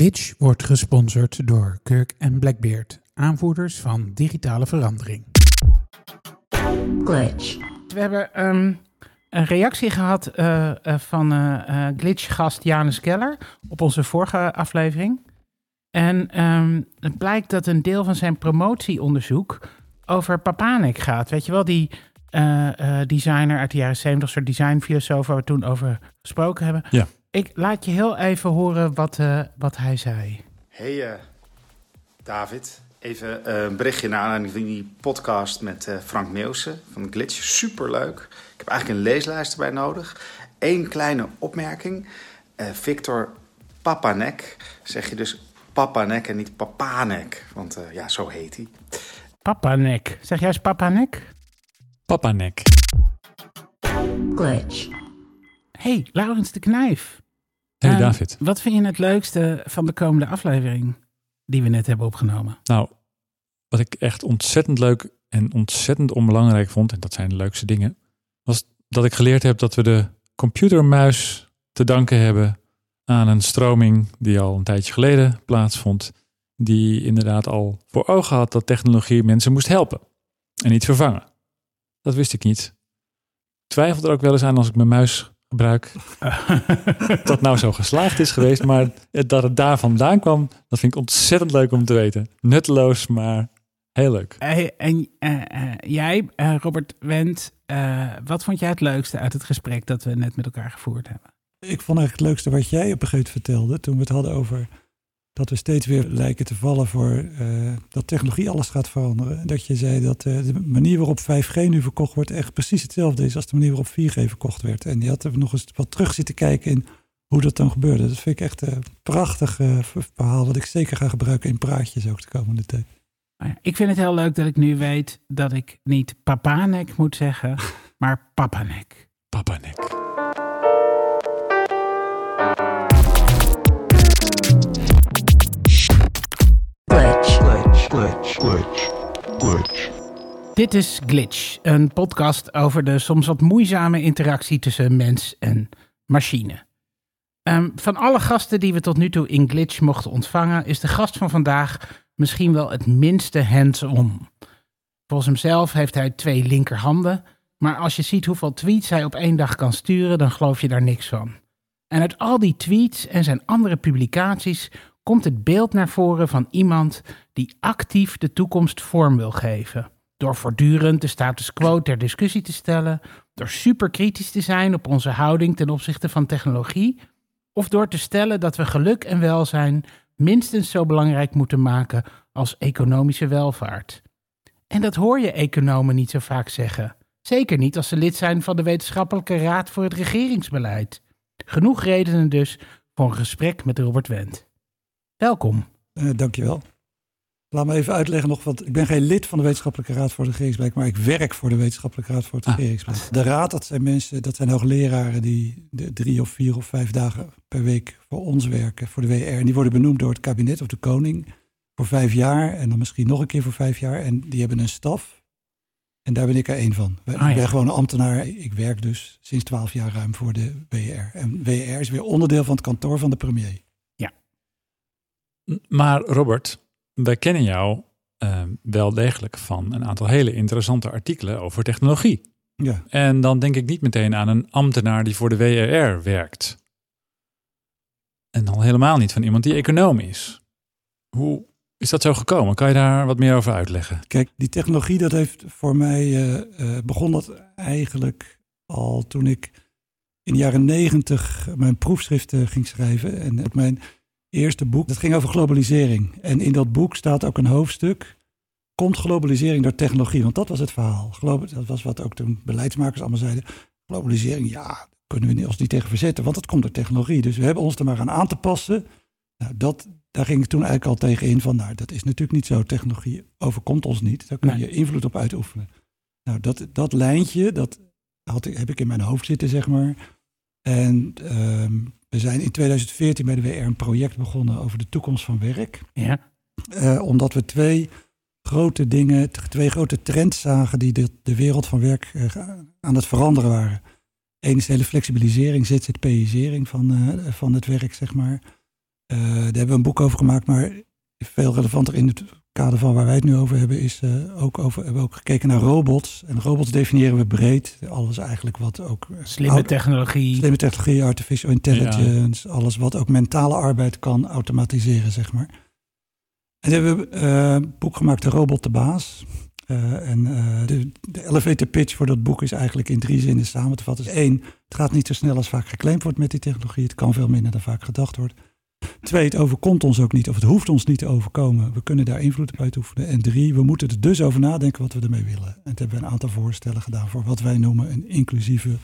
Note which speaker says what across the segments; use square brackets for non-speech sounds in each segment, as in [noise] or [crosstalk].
Speaker 1: Glitch wordt gesponsord door Kirk en Blackbeard, aanvoerders van digitale verandering.
Speaker 2: Glitch.
Speaker 3: We hebben ehm, een reactie gehad eh, eh, van eh, eh, Glitch-gast Janus Keller op onze vorige aflevering. En ehm, het blijkt dat een deel van zijn promotieonderzoek over Papanek gaat. Weet je wel, die eh, eh, designer uit de jaren 70, soort designfilosoof waar we toen over gesproken hebben.
Speaker 4: Ja.
Speaker 3: Ik laat je heel even horen wat, eh, wat hij zei.
Speaker 5: Hey eh, David, even eh, een berichtje naar aanleiding van die podcast met eh, Frank Meeuwse van Glitch. Superleuk. Ik heb eigenlijk een leeslijst erbij nodig. Eén kleine opmerking. Eh, Victor Papanek, zeg je dus Papanek en niet Papanek, want eh, ja, zo heet hij.
Speaker 3: Papanek. Zeg jij eens Papanek?
Speaker 4: Papanek.
Speaker 2: Glitch.
Speaker 3: hey, Laurens de Knijf.
Speaker 4: Hey
Speaker 3: Ehm,
Speaker 4: David.
Speaker 3: Wat vind je het leukste van de komende aflevering die we net hebben opgenomen?
Speaker 4: Nou, wat ik echt ontzettend leuk en ontzettend onbelangrijk vond, en dat zijn de leukste dingen, was dat ik geleerd heb dat we de computermuis te danken hebben aan een stroming die al een tijdje geleden plaatsvond, die inderdaad al voor ogen had dat technologie mensen moest helpen en niet vervangen. Dat wist ik niet. Ik twijfel er ook wel eens aan als ik mijn muis gebruik, [laughs] dat nou zo geslaagd is geweest, maar dat het daar vandaan kwam, dat vind ik ontzettend leuk om te weten. Nutteloos, maar heel leuk.
Speaker 3: Hey, en eh, eh, jij, eh, Robert Wendt, eh, wat vond jij het leukste uit het gesprek dat we net met elkaar gevoerd hebben?
Speaker 6: Ik vond eigenlijk het leukste wat jij op een gegeven moment vertelde. Toen we het hadden over dat we steeds weer lijken te vallen voor eh, dat technologie alles gaat veranderen. Dat je zei dat eh, de manier waarop 5G nu verkocht wordt echt precies hetzelfde is als de manier waarop 4G verkocht werd. En je had er nog eens wat terug zitten kijken in hoe dat dan gebeurde. Dat vind ik echt een prachtig eh, verhaal wat ik zeker ga gebruiken in praatjes ook de komende tijd.
Speaker 3: Nou ik vind het heel leuk dat ik nu weet dat ik niet Papanek moet zeggen, [laughs] maar Papanek.
Speaker 4: Papanek.
Speaker 2: Glitch.
Speaker 3: Dit is Glitch, een podcast over de soms wat moeizame interactie tussen mens en machine. Ehm, van alle gasten die we tot nu toe in Glitch mochten ontvangen, is de gast van vandaag misschien wel het minste hands-on. Volgens hemzelf heeft hij twee linkerhanden, maar als je ziet hoeveel tweets hij op één dag kan sturen, dan geloof je daar niks van. En uit al die tweets en zijn andere publicaties komt het beeld naar voren van iemand die actief de toekomst vorm wil geven. Door voortdurend de status quo ter discussie te stellen, door superkritisch te zijn op onze houding ten opzichte van technologie, of door te stellen dat we geluk en welzijn minstens zo belangrijk moeten maken als economische welvaart. En dat hoor je economen niet zo vaak zeggen. Zeker niet als ze lid zijn van de Wetenschappelijke Raad voor het Regeringsbeleid. Genoeg redenen dus voor een gesprek met Robert Wendt. Welkom.
Speaker 6: Eh dankjewel. Laat me even uitleggen nog, want ik ben geen lid van de Wetenschappelijke Raad voor het Regeringsbeleid, maar ik werk voor de Wetenschappelijke Raad voor het
Speaker 4: Ah.
Speaker 6: Regeringsbeleid. De raad, dat zijn mensen, dat zijn hoogleraren die de drie of vier of vijf dagen per week voor ons werken, voor de WR. En die worden benoemd door het kabinet of de koning voor vijf jaar en dan misschien nog een keer voor vijf jaar. En die hebben een staf en daar ben ik er één van. Ik
Speaker 3: Ah, ja.
Speaker 6: ben gewoon een ambtenaar. Ik werk dus sinds twaalf jaar ruim voor de WR. En WR is weer onderdeel van het kantoor van de premier.
Speaker 4: Maar Robert, wij kennen jou eh, wel degelijk van een aantal hele interessante artikelen over technologie.
Speaker 6: Ja.
Speaker 4: En dan denk ik niet meteen aan een ambtenaar die voor de WRR werkt. En al helemaal niet van iemand die econoom is. Hoe is dat zo gekomen? Kan je daar wat meer over uitleggen?
Speaker 6: Kijk, die technologie, dat heeft voor mij eh, eh, begon dat eigenlijk al toen ik in de jaren negentig mijn proefschriften ging schrijven. En mijn eerste boek, dat ging over globalisering. En in dat boek staat ook een hoofdstuk. Komt globalisering door technologie? Want dat was het verhaal. Dat was wat ook toen beleidsmakers allemaal zeiden. Globalisering, ja, kunnen we ons niet tegen verzetten, want dat komt door technologie. Dus we hebben ons er maar aan aan te passen. Nou, dat, daar ging ik toen eigenlijk al tegen in van, nou, dat is natuurlijk niet zo. Technologie overkomt ons niet. Daar kun je invloed op uitoefenen. Nou, dat, dat lijntje, dat had ik, heb ik in mijn hoofd zitten, zeg maar. En ehm, we zijn in 2014 bij de WR een project begonnen over de toekomst van werk.
Speaker 3: Ja.
Speaker 6: Eh, omdat we twee grote dingen, twee grote trends zagen die de, de wereld van werk eh, aan het veranderen waren. Eén is de hele flexibilisering, ZZP'isering van, eh, van het werk, zeg maar. Daar hebben we een boek over gemaakt, maar veel relevanter in het kader van waar wij het nu over hebben, is eh, ook over, hebben we ook gekeken naar robots. En robots definiëren we breed. Alles eigenlijk wat ook... eh,
Speaker 3: Slimme technologie.
Speaker 6: Slimme technologie, artificial intelligence, alles wat ook mentale arbeid kan automatiseren, zeg maar. En hebben we eh, een boek gemaakt, De Robot de Baas. En de, de elevator pitch voor dat boek is eigenlijk in drie zinnen samen te vatten. Dus één, het gaat niet zo snel als vaak geclaimd wordt met die technologie. Het kan veel minder dan vaak gedacht wordt. Twee, het overkomt ons ook niet, of het hoeft ons niet te overkomen. We kunnen daar invloed op uitoefenen. En drie, we moeten er dus over nadenken wat we ermee willen. En toen hebben we een aantal voorstellen gedaan voor wat wij noemen een inclusieve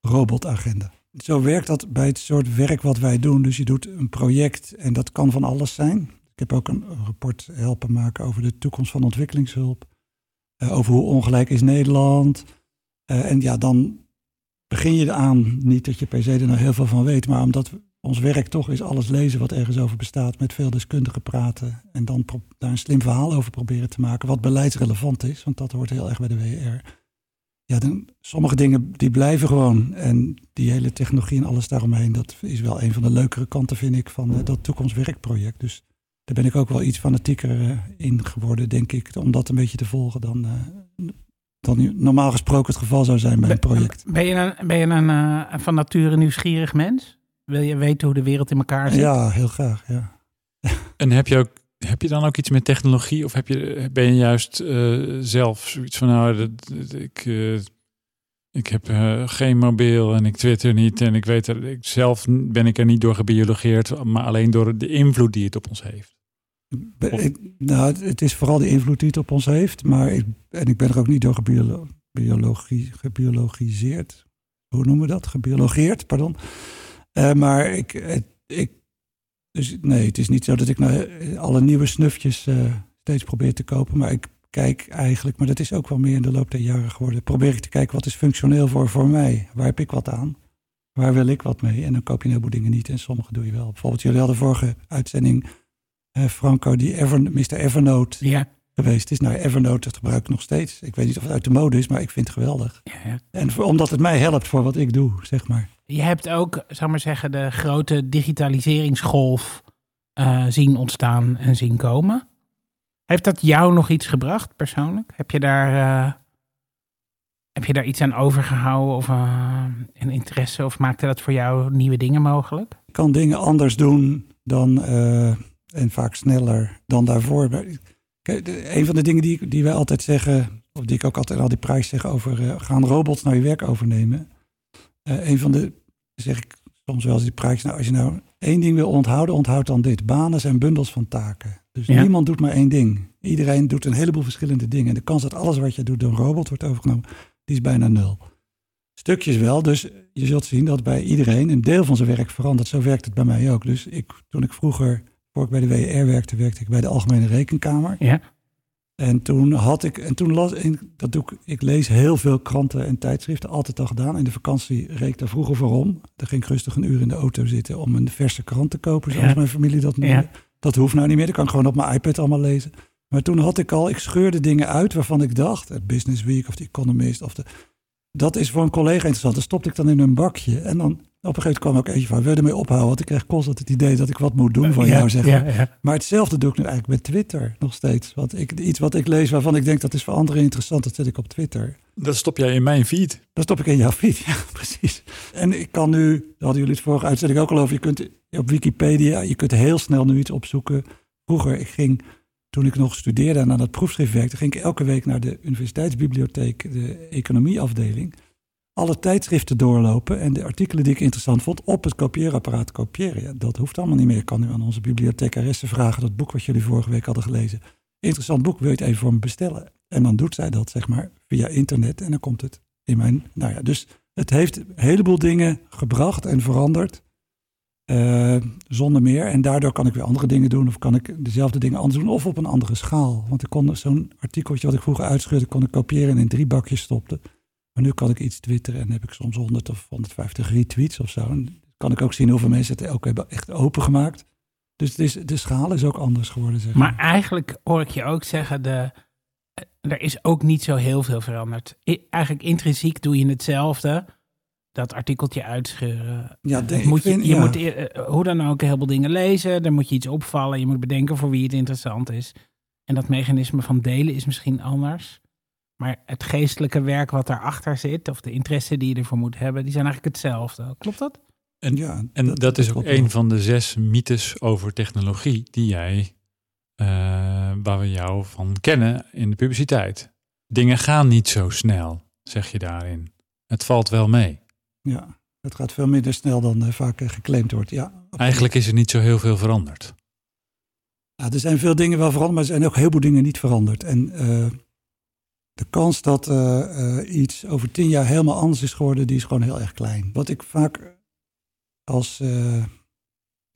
Speaker 6: robotagenda. Zo werkt dat bij het soort werk wat wij doen. Dus je doet een project en dat kan van alles zijn. Ik heb ook een rapport helpen maken over de toekomst van ontwikkelingshulp. Eh, over hoe ongelijk is Nederland. Eh, en ja, dan begin je aan, niet dat je per se er nou heel veel van weet, maar omdat ons werk toch is alles lezen wat ergens over bestaat, met veel deskundigen praten en dan daar een slim verhaal over proberen te maken, wat beleidsrelevant is, want dat hoort heel erg bij de WR. Ja, dan, sommige dingen die blijven gewoon en die hele technologie en alles daaromheen, dat is wel een van de leukere kanten, vind ik, van eh, dat toekomstwerkproject. Dus daar ben ik ook wel iets fanatieker eh, in geworden, denk ik, om dat een beetje te volgen dan, eh, dan normaal gesproken het geval zou zijn bij een project.
Speaker 3: Ben je een, ben je een van nature nieuwsgierig mens? Wil je weten hoe de wereld in elkaar zit?
Speaker 6: Ja, heel graag, ja. [laughs]
Speaker 4: En heb je, ook, heb je dan ook iets met technologie? Of heb je, ben je juist eh, zelf zoiets van, nou, dat, dat- ik, eh, ik heb eh, geen mobiel en ik twitter niet. En ik weet er, ik, zelf ben ik er niet door gebiologeerd, maar alleen door de invloed die het op ons heeft.
Speaker 6: Be-
Speaker 4: Of-
Speaker 6: ik- nou, het, is vooral de invloed die het op ons heeft. Maar ik, en ik ben er ook niet door gebiolo- biologie, gebiologiseerd. Hoe noemen we dat? Gebiologeerd, pardon. Eh, maar ik, ik, dus nee, het is niet zo dat ik nou eh, alle nieuwe snufjes eh, steeds probeer te kopen. Maar ik kijk eigenlijk, maar dat is ook wel meer in de loop der jaren geworden. Probeer ik te kijken wat is functioneel voor, voor mij. Waar heb ik wat aan? Waar wil ik wat mee? En dan koop je een heleboel dingen niet en sommige doe je wel. Bijvoorbeeld, jullie hadden vorige uitzending Franco, die Ever, Mr. Evernote
Speaker 3: Ja,
Speaker 6: geweest is. Nou, Evernote, dat gebruik ik nog steeds. Ik weet niet of het uit de mode is, maar ik vind het geweldig.
Speaker 3: ja, ja.
Speaker 6: En voor- omdat het mij helpt voor wat ik doe, zeg maar.
Speaker 3: Je hebt ook, zou maar zeggen, de grote digitaliseringsgolf eh, zien ontstaan en zien komen. Heeft dat jou nog iets gebracht, persoonlijk? Heb je daar, eh, heb je daar iets aan overgehouden of eh, een interesse? Of maakte dat voor jou nieuwe dingen mogelijk?
Speaker 6: Ik kan dingen anders doen dan, en vaak sneller dan daarvoor. Een van de dingen die, die wij altijd zeggen, of die ik ook altijd al die prijs zeg over, gaan robots nou je werk overnemen? Eh, een van de, zeg ik soms wel eens die prijs, nou als je nou één ding wil onthouden, onthoud dan dit. Banen zijn bundels van taken. Dus
Speaker 3: Ja.
Speaker 6: niemand doet maar één ding. Iedereen doet een heleboel verschillende dingen. En de kans dat alles wat je doet door een robot wordt overgenomen, die is bijna nul. Stukjes wel, dus je zult zien dat bij iedereen een deel van zijn werk verandert. Zo werkt het bij mij ook. Dus ik, toen ik vroeger, voor ik bij de WR werkte, werkte ik bij de Algemene Rekenkamer.
Speaker 3: Ja.
Speaker 6: En toen had ik, en toen las ik, dat doe ik, ik lees heel veel kranten en tijdschriften, altijd al gedaan. In de vakantie reed ik daar vroeger voor om. Dan ging ik rustig een uur in de auto zitten om een verse krant te kopen, zoals
Speaker 3: Ja.
Speaker 6: mijn familie dat noemde.
Speaker 3: Ja.
Speaker 6: Dat hoeft nou niet meer, dat kan ik gewoon op mijn iPad allemaal lezen. Maar toen had ik al, ik scheurde dingen uit waarvan ik dacht, het Business Week of The Economist of de, dat is voor een collega interessant. Dan stopte ik dan in een bakje en dan op een gegeven moment kwam ook eentje van, wil je ermee ophouden? Want ik kreeg constant het idee dat ik wat moet doen van
Speaker 3: ja,
Speaker 6: jou, zeg maar.
Speaker 3: ja, ja.
Speaker 6: Maar hetzelfde doe ik nu eigenlijk met Twitter nog steeds. Want ik, iets wat ik lees waarvan ik denk dat is voor anderen interessant, dat zet ik op Twitter.
Speaker 4: Dat stop jij in mijn feed.
Speaker 6: Dan stop ik in jouw feed, [laughs] ja precies. En ik kan nu, daar hadden jullie het vorige uitzending ook al over, je kunt op Wikipedia, je kunt heel snel nu iets opzoeken. Vroeger, ik ging, toen ik nog studeerde en aan dat proefschrift werkte, ging ik elke week naar de universiteitsbibliotheek, de economieafdeling, alle tijdschriften doorlopen en de artikelen die ik interessant vond op het kopieerapparaat kopiëren. Dat hoeft allemaal niet meer. Ik kan nu aan onze bibliothecaresse vragen, dat boek wat jullie vorige week hadden gelezen. Interessant boek, wil je het even voor me bestellen? En dan doet zij dat, zeg maar, via internet en dan komt het in mijn... Nou ja, dus het heeft een heleboel dingen gebracht en veranderd. eh, zonder meer. En daardoor kan ik weer andere dingen doen. Of kan ik dezelfde dingen anders doen. Of op een andere schaal. Want ik kon zo'n artikeltje wat ik vroeger uitscheurde, kon ik kopiëren en in drie bakjes stopte. Maar nu kan ik iets twitteren en heb ik soms 100 of 150 retweets of zo. En kan ik ook zien hoeveel mensen het ook hebben echt opengemaakt. Dus het is, de schaal is ook anders geworden. Zeg
Speaker 3: Maar eigenlijk hoor ik je ook zeggen, de, er is ook niet zo heel veel veranderd. I- eigenlijk intrinsiek doe je hetzelfde. dat artikeltje uitscheuren.
Speaker 6: Ja,
Speaker 3: Eh,
Speaker 6: de- ik
Speaker 3: moet je,
Speaker 6: vind-
Speaker 3: je
Speaker 6: ja.
Speaker 3: moet eh, eh, hoe dan ook heel veel dingen lezen. Dan moet je iets opvallen. Je moet bedenken voor wie het interessant is. En dat mechanisme van delen is misschien anders. Maar het geestelijke werk wat daarachter zit, of de interesse die je ervoor moet hebben, die zijn eigenlijk hetzelfde. Klopt dat?
Speaker 4: En,
Speaker 6: ja,
Speaker 4: en dat, is ook een
Speaker 6: wel.
Speaker 4: van de zes mythes over technologie die jij, eh, waar we jou van kennen in de publiciteit. Dingen gaan niet zo snel, zeg je daarin. Het valt wel mee.
Speaker 6: Ja, het gaat veel minder snel dan eh, vaak eh, geclaimd wordt. Ja.
Speaker 4: Eigenlijk is er niet zo heel veel veranderd.
Speaker 6: Ja, er zijn veel dingen wel veranderd, maar er zijn ook heel veel dingen niet veranderd. En eh, de kans dat eh, iets over tien jaar helemaal anders is geworden, die is gewoon heel erg klein. Wat ik vaak als, eh,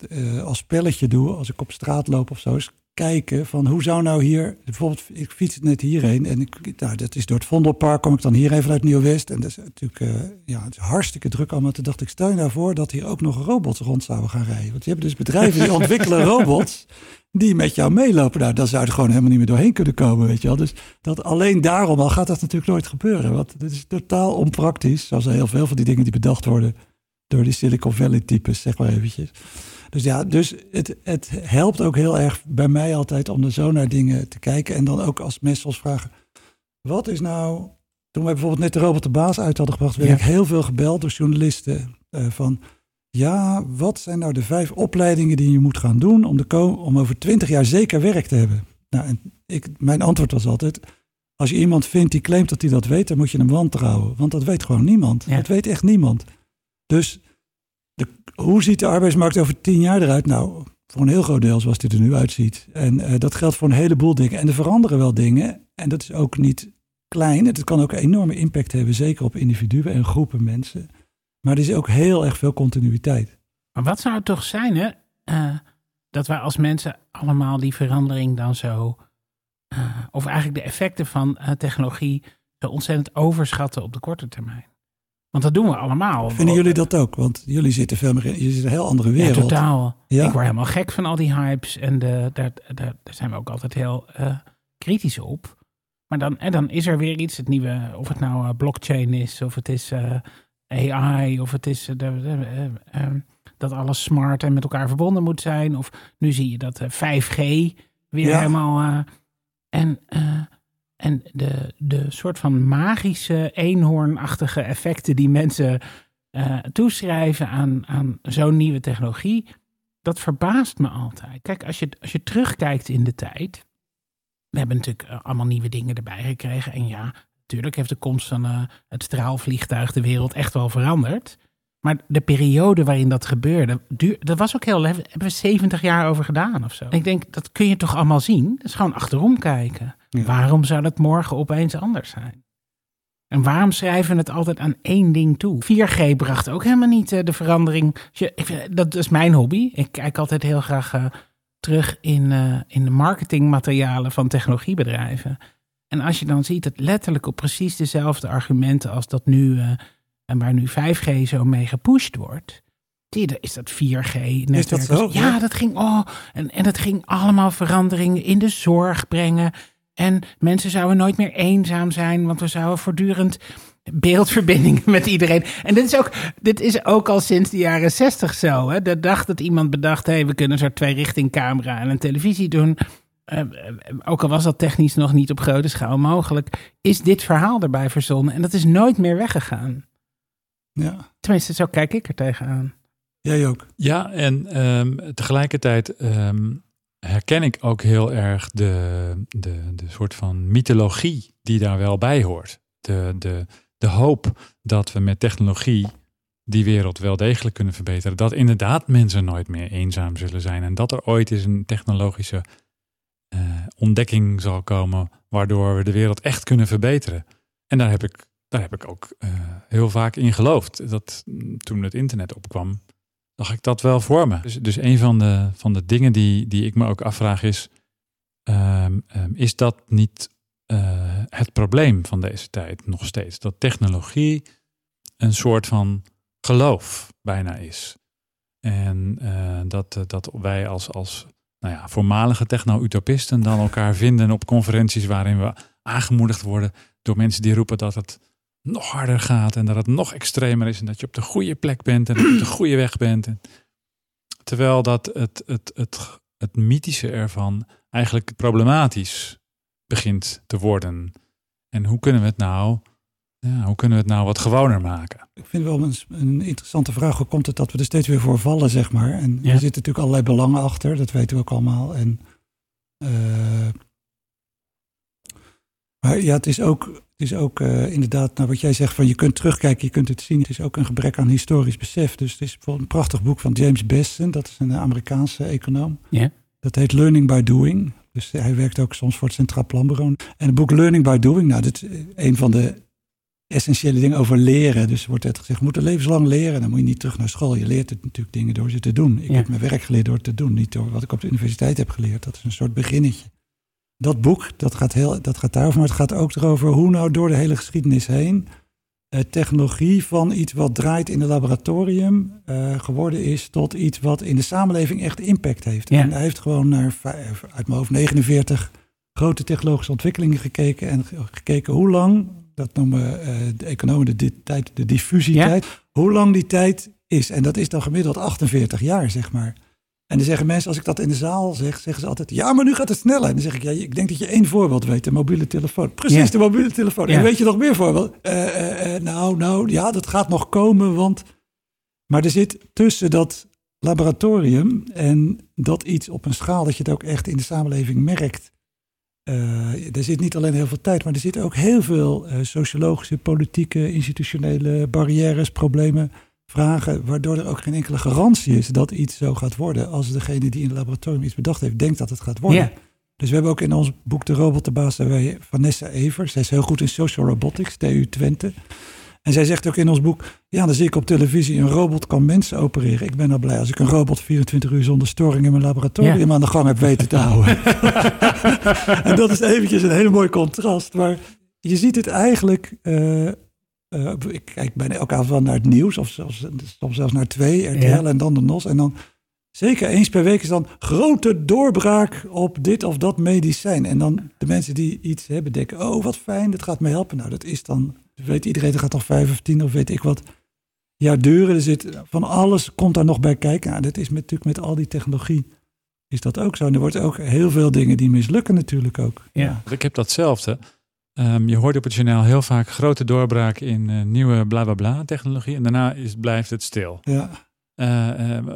Speaker 6: eh, als spelletje doe, als ik op straat loop of zo, is kijken van hoe zou nou hier, bijvoorbeeld ik fiets net hierheen en ik, nou, dat is door het Vondelpark, kom ik dan hier even uit Nieuw-West en dat is natuurlijk eh, ja, het is hartstikke druk allemaal. Toen dacht ik, stel je nou voor dat hier ook nog robots rond zouden gaan rijden. Want je hebt dus bedrijven die [laughs] ontwikkelen robots die met jou meelopen. Nou, dan zou je er gewoon helemaal niet meer doorheen kunnen komen, weet je wel. Dus dat alleen daarom al gaat dat natuurlijk nooit gebeuren. Want het is totaal onpraktisch, zoals heel veel van die dingen die bedacht worden door die Silicon Valley types, zeg maar eventjes. Dus ja, dus het, het helpt ook heel erg bij mij altijd om er zo naar dingen te kijken. En dan ook als mensen ons vragen, wat is nou... Toen wij bijvoorbeeld net de robot de baas uit hadden gebracht, werd
Speaker 3: Ja.
Speaker 6: ik heel veel gebeld door journalisten eh, van... Ja, wat zijn nou de vijf opleidingen die je moet gaan doen om, de om over twintig jaar zeker werk te hebben? Nou, en ik, mijn antwoord was altijd, als je iemand vindt die claimt dat hij dat weet, dan moet je hem wantrouwen. Want dat weet gewoon niemand.
Speaker 3: Ja.
Speaker 6: Dat weet echt niemand. Dus hoe ziet de arbeidsmarkt over tien jaar eruit? Nou, voor een heel groot deel zoals die er nu uitziet. En eh, dat geldt voor een heleboel dingen. En er veranderen wel dingen. En dat is ook niet klein. Het kan ook een enorme impact hebben, zeker op individuen en groepen mensen. Maar er is ook heel erg veel continuïteit.
Speaker 3: Maar wat zou het toch zijn, hè? eh, dat wij als mensen allemaal die verandering dan zo. eh, of eigenlijk de effecten van technologie zo ontzettend overschatten op de korte termijn. Want dat doen we allemaal.
Speaker 6: Vinden jullie dat ook? Want jullie zitten veel meer in, je zit een heel andere
Speaker 3: Ja,
Speaker 6: wereld.
Speaker 3: totaal.
Speaker 6: Ja.
Speaker 3: Ik word helemaal gek van al die hypes. En de, daar, daar, daar zijn we ook altijd heel eh, kritisch op. Maar dan, en dan is er weer iets, het nieuwe, of het nou eh, blockchain is, of het is eh, AI, of het is eh, de, de, eh, eh, dat alles smart en met elkaar verbonden moet zijn. Of nu zie je dat eh, 5G weer
Speaker 6: Ja.
Speaker 3: helemaal. eh, en eh, en de, de soort van magische, eenhoornachtige effecten die mensen eh, toeschrijven aan, aan zo'n nieuwe technologie, dat verbaast me altijd. Kijk, als je, als je terugkijkt in de tijd, we hebben natuurlijk eh, allemaal nieuwe dingen erbij gekregen. En ja, natuurlijk heeft de komst van eh, het straalvliegtuig de wereld echt wel veranderd. Maar de periode waarin dat gebeurde, duur, dat was ook heel, daar hebben we 70 jaar over gedaan of zo. En ik denk, dat kun je toch allemaal zien? Dat is gewoon achterom kijken.
Speaker 6: Ja.
Speaker 3: Waarom zou dat morgen opeens anders zijn? En waarom schrijven we het altijd aan één ding toe? 4G bracht ook helemaal niet eh, de verandering. Dat is mijn hobby. Ik kijk altijd heel graag eh, terug in, eh, in de marketingmaterialen van technologiebedrijven. En als je dan ziet dat letterlijk op precies dezelfde argumenten als dat nu, en waar nu 5G zo mee gepusht wordt. Dan is dat 4G-netwerk.
Speaker 6: zo?
Speaker 3: Ja,
Speaker 6: Ja.
Speaker 3: dat ging, oh, en, en dat ging allemaal veranderingen in de zorg brengen. En mensen zouden nooit meer eenzaam zijn, want we zouden voortdurend beeldverbindingen [laughs] met iedereen. En dit is ook, dit is ook al sinds de jaren 60 zo. Hè? De dag dat iemand bedacht, hey, we kunnen zo'n twee-richting camera en een televisie doen. eh, eh, ook al was dat technisch nog niet op grote schaal mogelijk, is dit verhaal erbij verzonnen. En dat is nooit meer weggegaan.
Speaker 6: Ja,
Speaker 3: Tenminste, zo kijk ik er tegenaan.
Speaker 6: jij ook.
Speaker 4: Ja, en ehm, tegelijkertijd ehm, herken ik ook heel erg de, de, de soort van mythologie die daar wel bij hoort. De, de, de hoop dat we met technologie die wereld wel degelijk kunnen verbeteren. Dat inderdaad mensen nooit meer eenzaam zullen zijn. En dat er ooit eens een technologische eh, ontdekking zal komen waardoor we de wereld echt kunnen verbeteren. En daar heb ik, daar heb ik ook eh, heel vaak in geloofd. Dat mm, toen het internet opkwam, zag ik dat wel voor me. Dus, dus een van de, van de dingen die, die ik me ook afvraag is, ehm, ehm, is dat niet eh, het probleem van deze tijd nog steeds? Dat technologie een soort van geloof bijna is. En eh, dat, dat wij als, als nou ja, voormalige techno-utopisten dan elkaar vinden op conferenties waarin we aangemoedigd worden door mensen die roepen dat het nog harder gaat en dat het nog extremer is en dat je op de goede plek bent en dat je op de [clears throat] goede weg bent. En, terwijl dat het, het, het, het mythische ervan eigenlijk problematisch begint te worden. En hoe kunnen we het nou, ja, hoe kunnen we het nou wat gewoner maken?
Speaker 6: Ik vind wel een, een interessante vraag. Hoe komt het dat we er steeds weer voor vallen, zeg maar? En
Speaker 3: Ja.
Speaker 6: er zitten natuurlijk allerlei belangen achter, dat weten we ook allemaal. En, eh, maar ja, het is ook, het is ook eh, inderdaad, nou wat jij zegt, van je kunt terugkijken, je kunt het zien. Het is ook een gebrek aan historisch besef. Dus het is bijvoorbeeld een prachtig boek van James Besson, dat is een Amerikaanse econoom.
Speaker 3: Ja.
Speaker 6: Dat heet Learning by Doing. Dus hij werkt ook soms voor het Centraal Planbureau. En het boek Learning by Doing, nou, dat is een van de essentiële dingen over leren. Dus er wordt altijd gezegd, we moeten levenslang leren. Dan moet je niet terug naar school. Je leert het natuurlijk dingen door ze te doen. Ik
Speaker 3: Ja.
Speaker 6: heb mijn werk geleerd door het te doen. Niet door wat ik op de universiteit heb geleerd. Dat is een soort beginnetje. Dat boek, dat gaat, heel, dat gaat daarover. Maar het gaat ook erover hoe nou door de hele geschiedenis heen... eh, technologie van iets wat draait in een laboratorium... eh, geworden is tot iets wat in de samenleving echt impact heeft.
Speaker 3: Ja.
Speaker 6: En hij heeft gewoon naar, vijf- uit mijn hoofd, 49 grote technologische ontwikkelingen gekeken. En ge- gekeken hoe lang, dat noemen eh, de economen de, tijd, de diffusietijd, hoe lang die tijd is. En dat is dan gemiddeld 48 jaar, zeg maar. En dan zeggen mensen, als ik dat in de zaal zeg, zeggen ze altijd, ja, maar nu gaat het sneller. En dan zeg ik, ja, ik denk dat je één voorbeeld weet, de mobiele telefoon. Precies,
Speaker 3: Ja.
Speaker 6: de mobiele telefoon.
Speaker 3: Ja.
Speaker 6: En weet je nog meer voorbeeld? Eh, eh, eh, nou, nou, ja, dat gaat nog komen, want... Maar er zit tussen dat laboratorium en dat iets op een schaal dat je het ook echt in de samenleving merkt. Er zit niet alleen heel veel tijd, maar er zitten ook heel veel sociologische, politieke, institutionele barrières, problemen, vragen, waardoor er ook geen enkele garantie is dat iets zo gaat worden als degene die in het laboratorium iets bedacht heeft, denkt dat het gaat worden. Dus we hebben ook in ons boek De Robotbaas hebben wij Vanessa Evers. Zij is heel goed in social robotics, TU Twente. En zij zegt ook in ons boek, ja, dan zie ik op televisie een robot kan mensen opereren. Ik ben al blij als ik een robot 24 uur zonder storing in mijn laboratorium aan de gang heb weten te houden. [laughs] en dat is eventjes een hele mooi contrast. Maar je ziet het eigenlijk, eh, eh, ik kijk bijna elke avond wel naar het nieuws, of zelfs, soms zelfs naar twee, RTL
Speaker 3: Ja.
Speaker 6: en dan de NOS. En dan zeker eens per week is dan grote doorbraak op dit of dat medicijn. En dan de mensen die iets hebben denken, oh wat fijn, dat gaat me helpen. Nou, dat is dan, weet iedereen, dat gaat toch vijf of tien of weet ik wat jaar duren. Er zit van alles, komt daar nog bij kijken. Nou, dat is met, natuurlijk met al die technologie, is dat ook zo. En er wordt ook heel veel dingen die mislukken natuurlijk ook.
Speaker 3: Ja.
Speaker 4: Ik heb datzelfde. Ehm, je hoort op het journaal heel vaak grote doorbraak in eh, nieuwe bla bla bla technologie. En daarna is, blijft het stil.
Speaker 6: Ja,
Speaker 4: Eh, eh,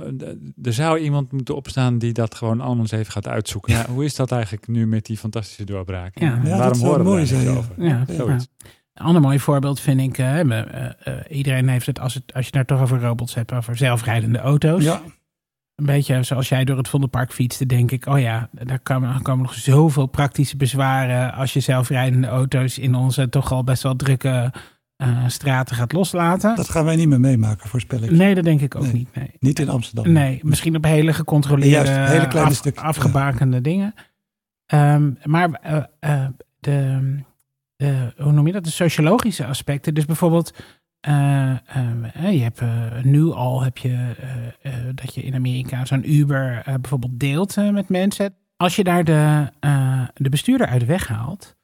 Speaker 4: er zou iemand moeten opstaan die dat gewoon allemaal eens even gaat uitzoeken. Ja, hoe is dat eigenlijk nu met die fantastische doorbraak?
Speaker 3: Ja.
Speaker 6: Ja,
Speaker 4: waarom horen we
Speaker 6: mooi
Speaker 4: daar
Speaker 6: zijn,
Speaker 4: over?
Speaker 3: Ja,
Speaker 4: Zoiets.
Speaker 3: Een ander mooi voorbeeld vind ik, eh, eh, eh, iedereen heeft het als, het, als je het nou toch over robots hebt, over zelfrijdende auto's.
Speaker 6: ja.
Speaker 3: Een beetje zoals jij door het Vondelpark fietste, denk ik, oh ja, daar komen, komen nog zoveel praktische bezwaren als je zelfrijdende auto's in onze toch al best wel drukke eh, straten gaat loslaten.
Speaker 6: dat gaan wij niet meer meemaken, voorspel ik.
Speaker 3: nee, dat denk ik ook
Speaker 6: Nee.
Speaker 3: niet. Nee.
Speaker 6: Niet in Amsterdam.
Speaker 3: Nee, misschien op hele gecontroleerde,
Speaker 6: Juist, hele kleine
Speaker 3: af-
Speaker 6: stukjes,
Speaker 3: afgebakende dingen. Ehm, maar eh, eh, de, de, hoe noem je dat? De sociologische aspecten. Dus bijvoorbeeld, eh, eh, je hebt eh, nu al heb je eh, dat je in Amerika zo'n Uber bijvoorbeeld deelt met mensen. Als je daar de, de bestuurder uit weghaalt,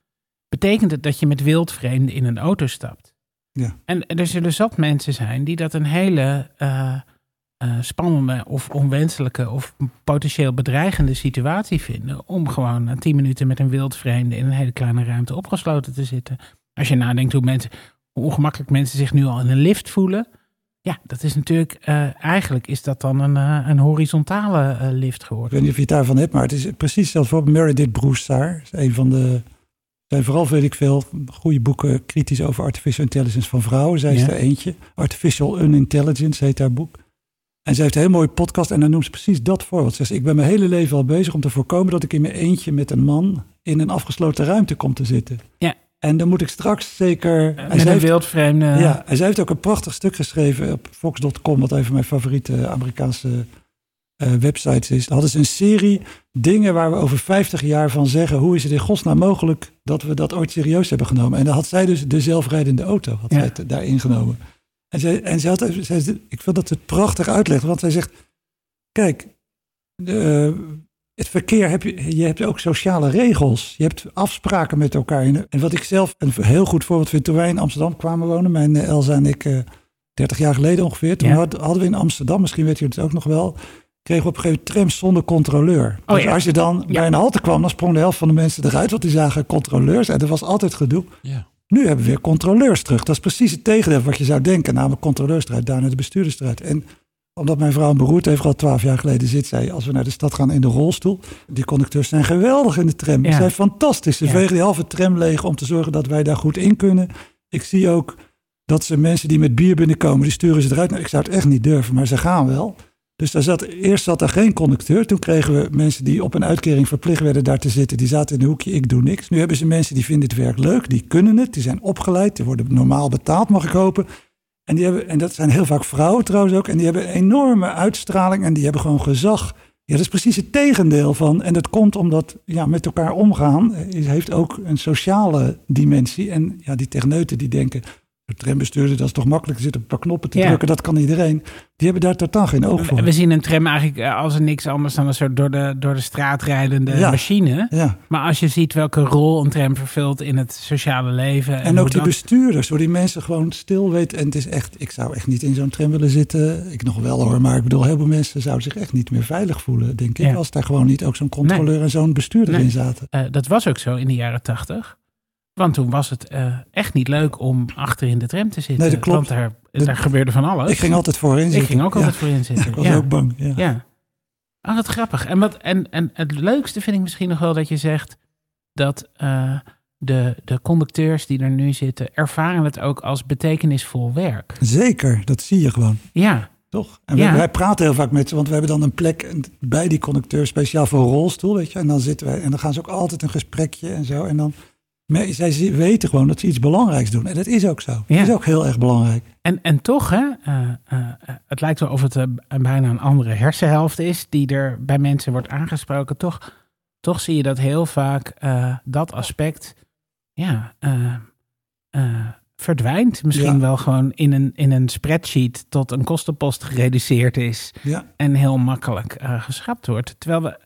Speaker 3: betekent het dat je met wildvreemden in een auto stapt.
Speaker 6: Ja.
Speaker 3: En er zullen zat mensen zijn die dat een hele spannende of onwenselijke of potentieel bedreigende situatie vinden. Om gewoon na tien minuten met een wildvreemde in een hele kleine ruimte opgesloten te zitten. Als je nadenkt hoe, mensen, hoe ongemakkelijk mensen zich nu al in een lift voelen. Ja, dat is natuurlijk, eh, eigenlijk is dat dan een, eh, een horizontale eh, lift
Speaker 6: Ik
Speaker 3: geworden.
Speaker 6: weet niet of je het daarvan hebt, maar het is precies hetzelfde. Bijvoorbeeld Meredith is een van de... Zijn vooral, weet ik veel, goede boeken kritisch over artificial intelligence van vrouwen. Zij is
Speaker 3: Ja.
Speaker 6: er eentje. Artificial Unintelligence heet haar boek. En zij heeft een heel mooie podcast en dan noemt ze precies dat voorbeeld. Ze zegt, ik ben mijn hele leven al bezig om te voorkomen dat ik in mijn eentje met een man in een afgesloten ruimte kom te zitten.
Speaker 3: Ja.
Speaker 6: En dan moet ik straks zeker...
Speaker 3: Met
Speaker 6: zij
Speaker 3: een
Speaker 6: heeft-
Speaker 3: wildvreemde.
Speaker 6: ja, en zij heeft ook een prachtig stuk geschreven op Fox.com, wat een van mijn favoriete Amerikaanse eh, websites is. Hadden ze een serie dingen waar we over 50 jaar van zeggen, hoe is het in godsnaam mogelijk dat we dat ooit serieus hebben genomen? En dan had zij dus de zelfrijdende auto, had
Speaker 3: Ja.
Speaker 6: zij daarin genomen. En, zij, en zij had, zij, ik vind dat het prachtig uitlegt, want zij zegt, kijk, de, het verkeer heb je, je hebt ook sociale regels. Je hebt afspraken met elkaar. En wat ik zelf een heel goed voorbeeld vind, toen wij in Amsterdam kwamen wonen, mijn eh, Elsa en ik, uh, 30 jaar geleden ongeveer, toen
Speaker 3: Ja.
Speaker 6: hadden we in Amsterdam, misschien weet je het ook nog wel, kregen we op een gegeven moment trams zonder controleur.
Speaker 3: Oh
Speaker 6: dus
Speaker 3: ja.
Speaker 6: als je dan
Speaker 3: Ja.
Speaker 6: bij een halte kwam, dan sprong de helft van de mensen eruit, want die zagen controleurs. En er was altijd gedoe.
Speaker 4: Ja.
Speaker 6: Nu hebben we weer controleurs terug. Dat is precies het tegendeel wat je zou denken. Namelijk controleurs eruit, daarna de bestuurders eruit. En omdat mijn vrouw een beroerte heeft gehad twaalf jaar geleden, zit zij als we naar de stad gaan in de rolstoel. Die conducteurs zijn geweldig in de tram.
Speaker 3: Ja.
Speaker 6: Ze zijn fantastisch. Ze
Speaker 3: Ja.
Speaker 6: vegen die halve tram leeg om te zorgen dat wij daar goed in kunnen. Ik zie ook dat ze mensen die met bier binnenkomen, die sturen ze eruit. Nou, ik zou het echt niet durven, maar ze gaan wel. Dus daar zat, eerst zat er geen conducteur. Toen kregen we mensen die op een uitkering verplicht werden daar te zitten. Die zaten in een hoekje, ik doe niks. Nu hebben ze mensen die vinden het werk leuk, die kunnen het, die zijn opgeleid, die worden normaal betaald, mag ik hopen. En, die hebben, en dat zijn heel vaak vrouwen trouwens ook. En die hebben enorme uitstraling en die hebben gewoon gezag. Ja, dat is precies het tegendeel van. En dat komt omdat ja, met elkaar omgaan eh, heeft ook een sociale dimensie. En ja, die techneuten die denken, de trambestuurder, dat is toch makkelijk, er zitten een paar knoppen te
Speaker 3: Ja.
Speaker 6: drukken, dat kan iedereen. Die hebben daar totaal geen oog voor.
Speaker 3: We, zien een tram eigenlijk eh, als niks anders dan een soort door de, door de straat rijdende
Speaker 6: Ja.
Speaker 3: machine.
Speaker 6: Ja.
Speaker 3: Maar als je ziet welke rol een tram vervult in het sociale leven. En,
Speaker 6: En ook die
Speaker 3: dat-
Speaker 6: bestuurders, hoe die mensen gewoon stil weten. En het is echt, ik zou echt niet in zo'n tram willen zitten. Ik nog wel hoor, maar ik bedoel, heel veel mensen zouden zich echt niet meer veilig voelen, denk ik. Als daar gewoon niet ook zo'n controleur en zo'n bestuurder
Speaker 3: Nee.
Speaker 6: in zaten.
Speaker 3: Eh, dat was ook zo in de jaren tachtig. Want toen was het eh, echt niet leuk om achter in de tram te zitten.
Speaker 6: Nee, dat klopt.
Speaker 3: Want daar, gebeurde van alles.
Speaker 6: Ik ging altijd voorin
Speaker 3: Ik
Speaker 6: zitten.
Speaker 3: ging ook
Speaker 6: Ja.
Speaker 3: altijd voorin zitten. [laughs]
Speaker 6: Ik was
Speaker 3: ja.
Speaker 6: ook bang. Ja.
Speaker 3: Ja. Oh, wat grappig. En, wat, en, en het leukste vind ik misschien nog wel dat je zegt dat eh, de, de conducteurs die er nu zitten, ervaren het ook als betekenisvol werk.
Speaker 6: Zeker, dat zie je gewoon.
Speaker 3: Ja,
Speaker 6: Toch? En
Speaker 3: Ja.
Speaker 6: wij praten heel vaak met ze, want we hebben dan een plek bij die conducteur speciaal voor een rolstoel, weet je. En dan zitten wij en dan gaan ze ook altijd een gesprekje en zo. En dan, zij weten gewoon dat ze iets belangrijks doen. En dat is ook zo.
Speaker 3: Ja.
Speaker 6: Dat is ook heel erg belangrijk.
Speaker 3: en, en toch, hè, eh, eh, eh, het lijkt wel of het bijna een andere hersenhelft is die er bij mensen wordt aangesproken. Toch, toch zie je dat heel vaak dat aspect, ja, verdwijnt. Misschien
Speaker 6: Ja.
Speaker 3: wel gewoon in een, in een spreadsheet tot een kostenpost gereduceerd is.
Speaker 6: Ja,
Speaker 3: en heel makkelijk geschrapt wordt. Terwijl we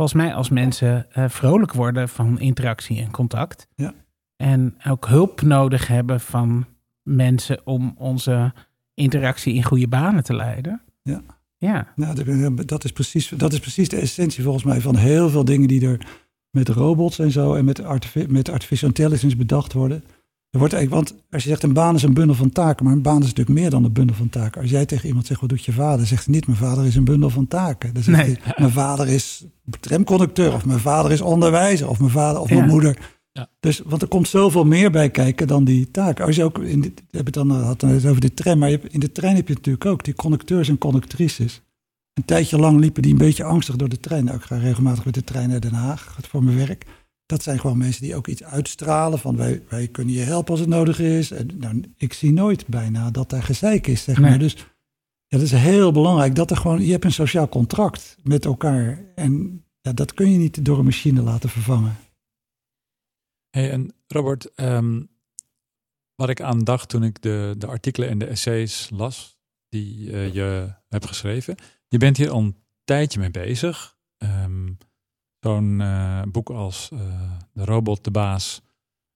Speaker 3: volgens mij als mensen eh, vrolijk worden van interactie en contact.
Speaker 6: Ja.
Speaker 3: En ook hulp nodig hebben van mensen om onze interactie in goede banen te leiden.
Speaker 6: Ja.
Speaker 3: Ja,
Speaker 6: nou, dat- dat, is precies, dat is precies de essentie volgens mij van heel veel dingen die er met robots en zo en met artificial intelligence bedacht worden. Er wordt eigenlijk, want als je zegt een baan is een bundel van taken, maar een baan is natuurlijk meer dan een bundel van taken. Als jij tegen iemand zegt, wat doet je vader? Zegt hij niet, mijn vader is een bundel van taken. Dan zegt
Speaker 3: Nee.
Speaker 6: hij, mijn vader is tramconducteur of mijn vader is onderwijzer of mijn vader of
Speaker 3: Ja.
Speaker 6: mijn moeder.
Speaker 4: Ja.
Speaker 6: Dus, want er komt zoveel meer bij kijken dan die taken. Als je ook, in dit, we hebben het dan, had het over de tram, maar je hebt, in de trein heb je natuurlijk ook die conducteurs en conductrices. Een tijdje lang liepen die een beetje angstig door de trein. Nou, ik ga regelmatig met de trein naar Den Haag voor mijn werk. Dat zijn gewoon mensen die ook iets uitstralen van wij, wij kunnen je helpen als het nodig is. En, nou, ik zie nooit bijna dat daar gezeik is, zeg
Speaker 3: Nee.
Speaker 6: maar. Dus ja, dat is heel belangrijk. Dat er gewoon, je hebt een sociaal contract met elkaar. En ja, dat kun je niet door een machine laten vervangen.
Speaker 4: Hey, en Robert, ehm, wat ik aan dacht toen ik de, de artikelen en de essays las die eh, je hebt geschreven. Je bent hier al een tijdje mee bezig. Ehm, Zo'n eh, boek als eh, De Robot, de Baas,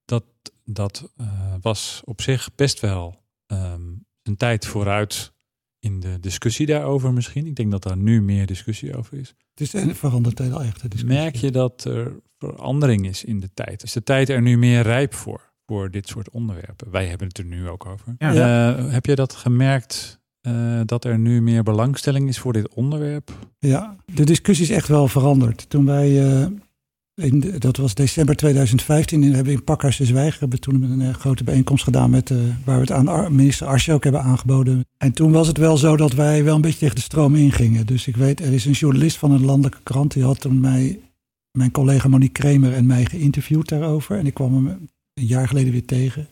Speaker 4: dat, dat eh, was op zich best wel ehm, een tijd vooruit in de discussie daarover misschien. Ik denk dat daar nu meer discussie over is.
Speaker 6: Het is en verandert heel erg. de discussie.
Speaker 4: Merk je dat er verandering is in de tijd? Is de tijd er nu meer rijp voor, voor dit soort onderwerpen? Wij hebben het er nu ook over.
Speaker 3: Ja.
Speaker 4: Eh, heb je dat gemerkt, eh, dat er nu meer belangstelling is voor dit onderwerp?
Speaker 6: Ja, de discussie is echt wel veranderd. Toen wij, eh, in dat was december 2015, en hebben we in Pakhuis de Zwijger hebben toen een eh, grote bijeenkomst gedaan met, waar we het aan minister Arsje ook hebben aangeboden. En toen was het wel zo dat wij wel een beetje tegen de stroom ingingen. Dus ik weet, er is een journalist van een landelijke krant, die had toen mij, mijn collega Monique Kremer en mij geïnterviewd daarover. En ik kwam hem een jaar geleden weer tegen.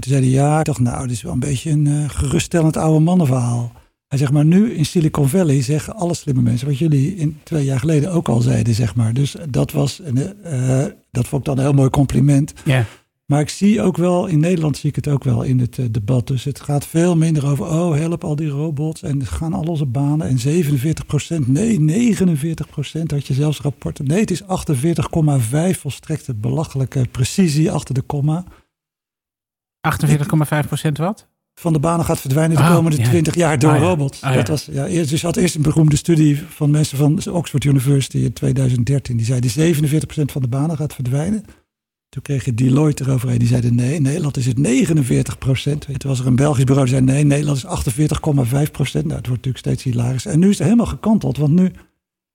Speaker 6: En toen zei hij, ja, ik dacht, nou, dit is wel een beetje een eh, geruststellend oude mannenverhaal. Hij zegt maar nu in Silicon Valley zeggen alle slimme mensen wat jullie in twee jaar geleden ook al zeiden, zeg maar. Dus dat was, een, eh, dat vond ik dan een heel mooi compliment.
Speaker 3: ja.
Speaker 6: Maar ik zie ook wel, in Nederland zie ik het ook wel in het eh, debat. Dus het gaat veel minder over, oh help al die robots en gaan al onze banen. En 47 procent, nee 49 procent had je zelfs rapporten. Nee, het is 48,5 volstrekte belachelijke precisie achter de komma.
Speaker 3: 48,5 procent wat?
Speaker 6: Van de banen gaat verdwijnen de
Speaker 3: Oh,
Speaker 6: komende
Speaker 3: ja.
Speaker 6: 20 jaar door
Speaker 3: Ah, ja.
Speaker 6: robots.
Speaker 3: Ah, ja.
Speaker 6: dat was, ja, eerst, dus had eerst een beroemde studie van mensen van Oxford University in 2013. Die zeiden 47 procent van de banen gaat verdwijnen. Toen kreeg je Deloitte eroverheen. Die zeiden nee, in Nederland is het 49 procent. Toen was er een Belgisch bureau die zei nee, Nederland is 48,5 procent. Nou, het wordt natuurlijk steeds hilarisch. En nu is het helemaal gekanteld, want nu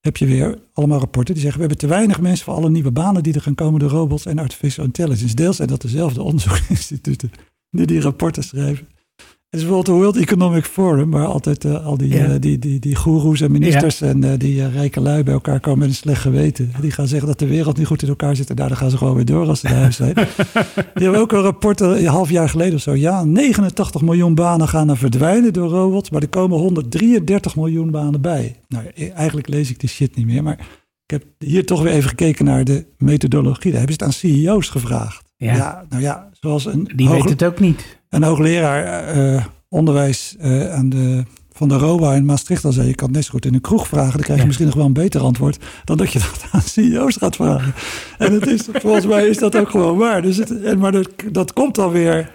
Speaker 6: heb je weer allemaal rapporten die zeggen... we hebben te weinig mensen voor alle nieuwe banen die er gaan komen door robots en artificial intelligence. Deels zijn dat dezelfde onderzoeksinstituten die die rapporten schrijven. Het is bijvoorbeeld de World Economic Forum, waar altijd eh, al die,
Speaker 3: Ja.
Speaker 6: eh, die, die, die goeroes en ministers en eh, die rijke lui bij elkaar komen met een slecht geweten. Die gaan zeggen dat de wereld niet goed in elkaar zit en daar gaan ze gewoon weer door als ze naar huis zijn. [laughs] die hebben ook een rapport een half jaar geleden of zo. Ja, 89 miljoen banen gaan er verdwijnen door robots, maar er komen 133 miljoen banen bij. Nou, e- eigenlijk lees ik die shit niet meer, maar ik heb hier toch weer even gekeken naar de methodologie. Daar hebben ze het aan CEO's gevraagd.
Speaker 3: Ja.
Speaker 6: nou ja, zoals een
Speaker 3: Die
Speaker 6: hoog-
Speaker 3: weet het ook niet.
Speaker 6: Een hoogleraar eh, onderwijs eh, aan de, van de ROBA in Maastricht al zei... je kan het net zo goed in een kroeg vragen... dan krijg je
Speaker 3: Ja.
Speaker 6: misschien nog wel een beter antwoord... dan dat je dat [laughs] aan CEO's gaat vragen. En het is, volgens mij is dat ook gewoon waar. Dus het, en, maar dat, dat komt dan weer...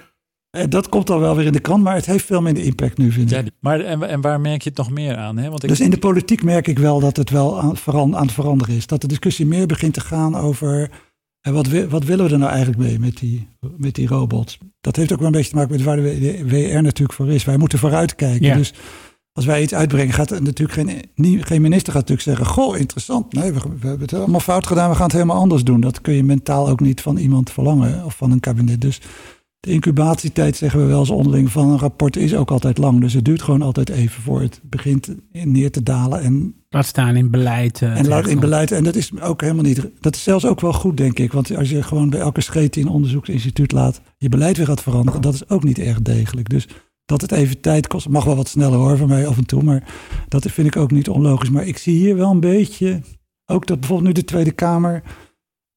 Speaker 6: eh, Dat komt dan wel weer in de krant, maar het heeft veel minder impact nu, vind ik.
Speaker 4: Ja, maar en, en waar merk je het nog meer aan? Hè? Want ik,
Speaker 6: Dus in de politiek merk ik wel dat het wel aan, aan het veranderen is. Dat de discussie meer begint te gaan over... En wat, wat willen we er nou eigenlijk mee met die, met die robots? Dat heeft ook wel een beetje te maken met waar de WR natuurlijk voor is. Wij moeten vooruitkijken.
Speaker 3: Ja.
Speaker 6: Dus als wij iets uitbrengen, gaat er natuurlijk geen, nie- geen minister gaat natuurlijk zeggen... Goh, interessant. Nee, we, we hebben het allemaal fout gedaan. We gaan het helemaal anders doen. Dat kun je mentaal ook niet van iemand verlangen of van een kabinet. Dus de incubatietijd, zeggen we wel eens onderling, van een rapport is ook altijd lang. Dus het duurt gewoon altijd even voor het begint neer te dalen. En
Speaker 3: Laat staan in beleid. eh,
Speaker 6: en laat in beleid. En dat is ook helemaal niet. Dat is zelfs ook wel goed, denk ik. Want als je gewoon bij elke scheet in een onderzoeksinstituut laat je beleid weer gaat veranderen, dat is ook niet erg degelijk. Dus dat het even tijd kost, mag wel wat sneller hoor van mij af en toe. Maar dat vind ik ook niet onlogisch. Maar ik zie hier wel een beetje. Ook dat bijvoorbeeld nu de Tweede Kamer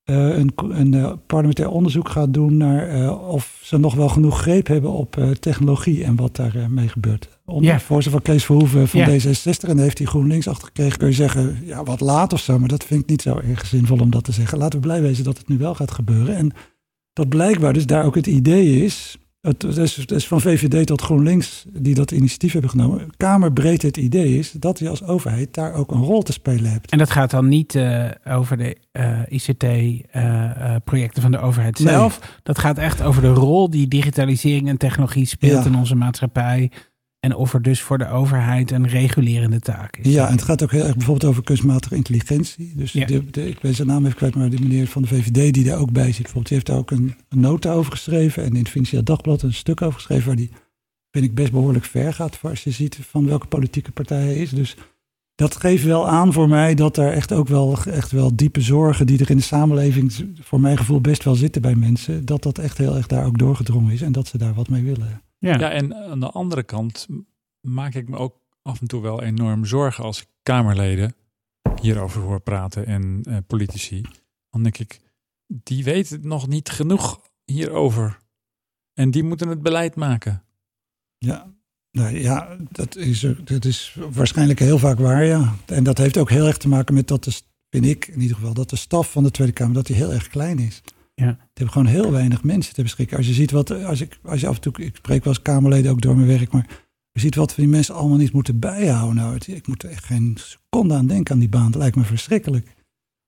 Speaker 6: eh, een, een eh, parlementair onderzoek gaat doen naar eh, of ze nog wel genoeg greep hebben op technologie en wat daarmee mee gebeurt. Onder voorzitter van Kees Verhoeven van
Speaker 3: Ja.
Speaker 6: D66 en heeft hij GroenLinks achter gekregen. Kun je zeggen, ja, wat laat of zo, maar dat vind ik niet zo erg zinvol om dat te zeggen. Laten we blij wezen dat het nu wel gaat gebeuren. En dat blijkbaar dus daar ook het idee is. Het is, het is van VVD tot GroenLinks die dat initiatief hebben genomen. Kamerbreed het idee is dat je als overheid daar ook een rol te spelen hebt.
Speaker 3: En dat gaat dan niet eh, over de ICT-projecten van de overheid
Speaker 6: Nee.
Speaker 3: zelf. Dat gaat echt over de rol die digitalisering en technologie speelt
Speaker 6: Ja.
Speaker 3: in onze maatschappij. En of er dus voor de overheid een regulerende taak is.
Speaker 6: Ja, en het gaat ook heel erg bijvoorbeeld over kunstmatige intelligentie. Dus
Speaker 3: Ja.
Speaker 6: de, de, ik ben zijn naam even kwijt, maar die meneer van de VVD die daar ook bij zit, bijvoorbeeld, die heeft daar ook een, een nota over geschreven. En in het Financieel Dagblad een stuk over geschreven waar die, vind ik, best behoorlijk ver gaat. Voor als je ziet van welke politieke partij hij is. Dus dat geeft wel aan voor mij dat er echt ook wel, echt wel diepe zorgen die er in de samenleving, voor mijn gevoel, best wel zitten bij mensen. Dat dat echt heel erg daar ook doorgedrongen is en dat ze daar wat mee willen.
Speaker 3: Ja.
Speaker 4: Ja, en aan de andere kant maak ik me ook af en toe wel enorm zorgen als ik Kamerleden hierover hoor praten en eh, politici. Dan denk ik, die weten nog niet genoeg hierover. En die moeten het beleid maken.
Speaker 6: Ja, nou ja, dat is, dat is waarschijnlijk heel vaak waar, ja. En dat heeft ook heel erg te maken met dat, de, vind ik in ieder geval, dat de staf van de Tweede Kamer, dat die heel erg klein is.
Speaker 3: Ja.
Speaker 6: Het hebben gewoon heel weinig mensen te beschikken. Als je ziet wat, als ik, als je af en toe, ik spreek wel als Kamerleden ook door mijn werk, maar je ziet wat die mensen allemaal niet moeten bijhouden. Nou, ik moet er echt geen seconde aan denken aan die baan. Het lijkt me verschrikkelijk.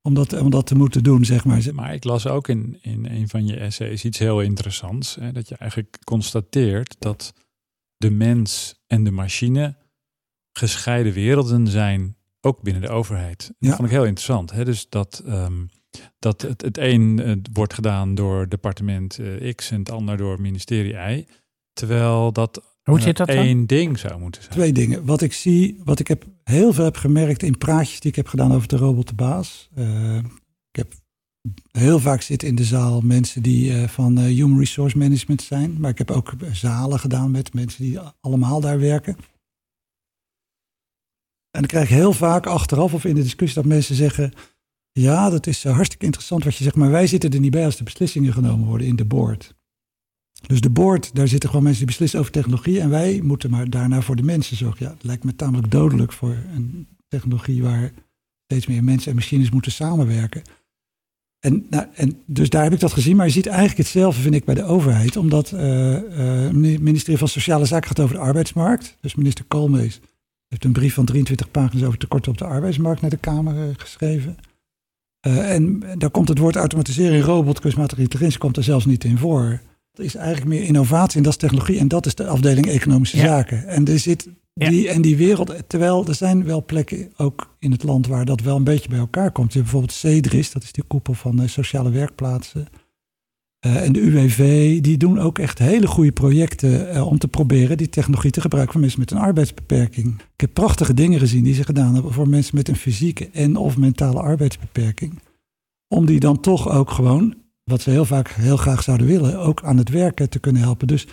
Speaker 6: Om dat, om dat te moeten doen, zeg maar.
Speaker 4: Maar ik las ook in, in een van je essays iets heel interessants. Hè, dat je eigenlijk constateert dat de mens en de machine gescheiden werelden zijn, ook binnen de overheid. Dat
Speaker 6: Ja.
Speaker 4: vond ik heel interessant. Hè? Dus dat, ehm, dat het, het een wordt gedaan door departement eh, X en het ander door ministerie Y. Terwijl dat
Speaker 3: Hoe
Speaker 4: eh,
Speaker 3: zit dat dan?
Speaker 4: één ding zou moeten zijn.
Speaker 6: Twee dingen. Wat ik zie, wat ik heb heel veel heb gemerkt in praatjes die ik heb gedaan over de robot de baas. Eh, ik heb heel vaak zitten in de zaal mensen die eh, van eh, Human Resource Management zijn. Maar ik heb ook zalen gedaan met mensen die allemaal daar werken. En dan krijg ik heel vaak achteraf of in de discussie dat mensen zeggen... Ja, dat is eh, hartstikke interessant wat je zegt. Maar wij zitten er niet bij als de beslissingen genomen worden in de board. Dus de board, daar zitten gewoon mensen die beslissen over technologie. En wij moeten maar daarna voor de mensen zorgen. Ja, lijkt me tamelijk dodelijk voor een technologie waar steeds meer mensen en machines moeten samenwerken. En, nou, en dus daar heb ik dat gezien. Maar je ziet eigenlijk hetzelfde, vind ik, bij de overheid. Omdat eh, eh, het ministerie van Sociale Zaken gaat over de arbeidsmarkt. Dus minister Koolmees heeft een brief van 23 pagina's over tekorten op de arbeidsmarkt naar de Kamer geschreven. Uh, en daar komt het woord automatisering, robot, kunstmatige intelligentie komt er zelfs niet in voor. Dat is eigenlijk meer innovatie en dat is technologie. En dat is de afdeling economische
Speaker 3: Ja.
Speaker 6: zaken. En er zit
Speaker 3: Ja.
Speaker 6: die, en die wereld, terwijl er zijn wel plekken ook in het land waar dat wel een beetje bij elkaar komt. Je hebt bijvoorbeeld CEDRIS, dat is die koepel van eh, sociale werkplaatsen. Eh, en de UWV, die doen ook echt hele goede projecten eh, om te proberen die technologie te gebruiken voor mensen met een arbeidsbeperking. Ik heb prachtige dingen gezien die ze gedaan hebben voor mensen met een fysieke en of mentale arbeidsbeperking. Om die dan toch ook gewoon, wat ze heel vaak heel graag zouden willen, ook aan het werken te kunnen helpen. Dus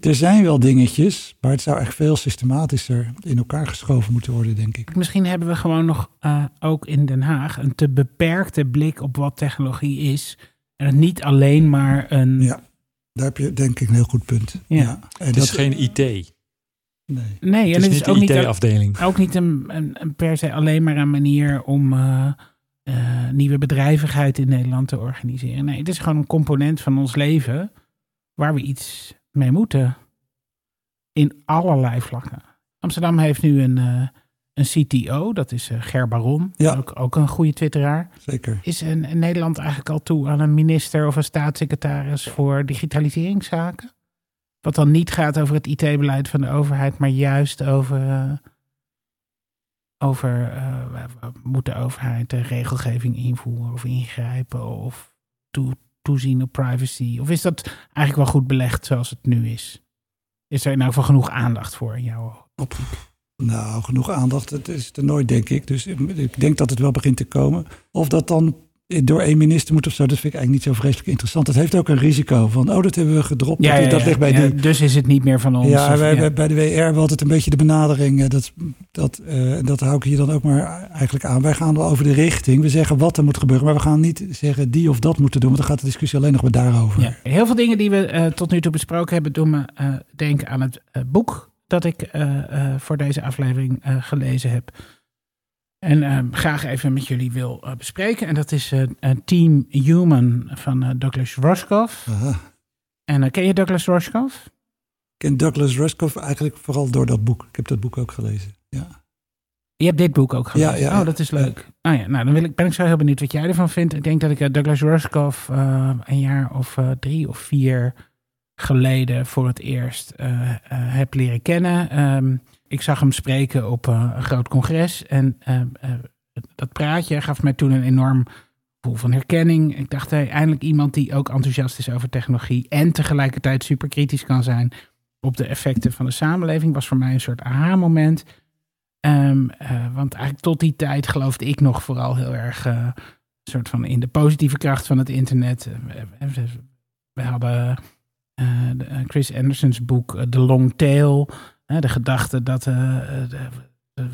Speaker 6: er zijn wel dingetjes, maar het zou echt veel systematischer in elkaar geschoven moeten worden, denk ik.
Speaker 3: Misschien hebben we gewoon nog eh, ook in Den Haag een te beperkte blik op wat technologie is. En het niet alleen maar een.
Speaker 6: Ja, daar heb je denk ik een heel goed punt.
Speaker 3: Ja.
Speaker 6: En
Speaker 4: Het is
Speaker 6: dat-
Speaker 4: geen IT.
Speaker 6: Nee.
Speaker 3: Nee,
Speaker 4: Het
Speaker 3: en
Speaker 4: is
Speaker 3: het is
Speaker 4: niet
Speaker 3: ook
Speaker 4: de
Speaker 3: niet,
Speaker 4: IT-afdeling.
Speaker 3: ook niet een, een, een per se alleen maar een manier om eh, eh, nieuwe bedrijvigheid in Nederland te organiseren. Nee, het is gewoon een component van ons leven waar we iets mee moeten. In allerlei vlakken. Amsterdam heeft nu een, eh, een CTO, dat is eh, Ger Baron.
Speaker 6: Ja.
Speaker 3: Ook, ook een goede twitteraar.
Speaker 6: Zeker.
Speaker 3: Is een, in Nederland eigenlijk al toe aan een minister of een staatssecretaris voor digitaliseringszaken? Wat dan niet gaat over het IT-beleid van de overheid, maar juist over. eh, over eh, moet de overheid de regelgeving invoeren of ingrijpen of toe, toezien op privacy? Of is dat eigenlijk wel goed belegd zoals het nu is? Is er elk geval genoeg aandacht voor in jouw optiek?
Speaker 6: Nou, genoeg aandacht. Het is er nooit, denk ik. Dus ik- denk dat het wel begint te komen. Of dat dan door één minister moet of zo, dat vind ik eigenlijk niet zo vreselijk interessant. Het heeft ook een risico van, oh, dat hebben we gedropt. dat, dat ligt bij
Speaker 3: ja,
Speaker 6: die.
Speaker 3: Dus is het niet meer van ons.
Speaker 6: Ja,
Speaker 3: of-
Speaker 6: wij,
Speaker 3: ja.
Speaker 6: bij de WR hebben we altijd een beetje de benadering. eh, Dat, dat, eh, dat hou ik hier dan ook maar eigenlijk aan. Wij gaan wel over de richting. We zeggen wat er moet gebeuren. Maar we gaan niet zeggen die of dat moeten doen. Want dan gaat de discussie alleen nog maar daarover.
Speaker 3: Ja, heel veel dingen die we eh, tot nu toe besproken hebben, doen me denken aan het boek dat ik eh, eh, voor deze aflevering eh, gelezen heb. En graag even met jullie wil bespreken. En dat is Team Human van Douglas.
Speaker 6: Aha.
Speaker 3: En ken je Douglas Roscoff?
Speaker 6: Ik ken Douglas Ruskoff eigenlijk vooral door dat boek. Ik heb dat boek ook gelezen. Ja.
Speaker 3: Je hebt dit boek ook gelezen.
Speaker 6: Ja, ja, ja.
Speaker 3: oh, dat is leuk. Nou ja, nou, dan wil ik, ben ik zo heel benieuwd wat jij ervan vindt. Ik denk dat ik Douglas eh, een jaar of drie of vier geleden voor het eerst eh, eh, heb leren kennen. Ehm, ik zag hem spreken op eh, een groot congres. En eh, eh, dat praatje gaf mij toen een enorm gevoel van herkenning. Ik dacht, hey, eindelijk iemand die ook enthousiast is over technologie. En tegelijkertijd super kritisch kan zijn op de effecten van de samenleving. Was voor mij een soort aha-moment. Ehm, eh, want eigenlijk tot die tijd geloofde ik nog vooral heel erg eh, soort van in de positieve kracht van het internet. We- we, hadden de- eh, Chris Anderson's boek eh, The Long Tail. eh, de gedachte dat eh, eh, de, de-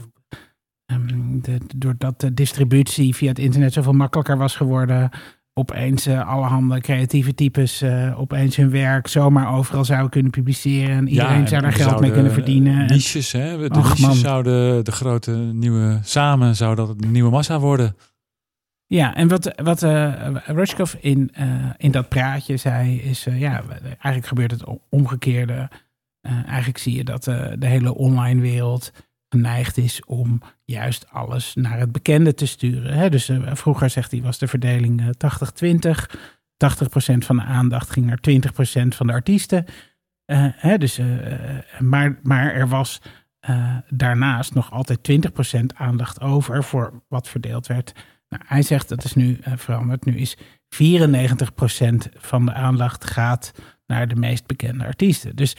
Speaker 3: ehm, de- doordat de distributie via het internet zoveel makkelijker was geworden, opeens eh, allerhande creatieve types eh, opeens hun werk zomaar overal zouden kunnen publiceren. En iedereen
Speaker 4: en
Speaker 3: zou daar geld mee kunnen verdienen. En-
Speaker 4: Niches, hè? De
Speaker 3: Och,
Speaker 4: niches zouden de grote nieuwe... Samen zou dat een nieuwe massa worden.
Speaker 3: Ja, en wat, wat eh Rushkoff in, eh, in dat praatje zei, is eh, ja, eigenlijk gebeurt het omgekeerde. Eigenlijk zie je dat de hele online wereld geneigd is om juist alles naar het bekende te sturen. Hè? Dus vroeger, zegt hij, was de verdeling eh, 80-20. 80% van de aandacht ging naar 20% van de artiesten. Hè? Dus, maar, maar er was daarnaast nog altijd 20% aandacht over voor wat verdeeld werd nou, hij zegt dat is nu eh, veranderd. Nu is 94% van de aandacht gaat naar de meest bekende artiesten. Dus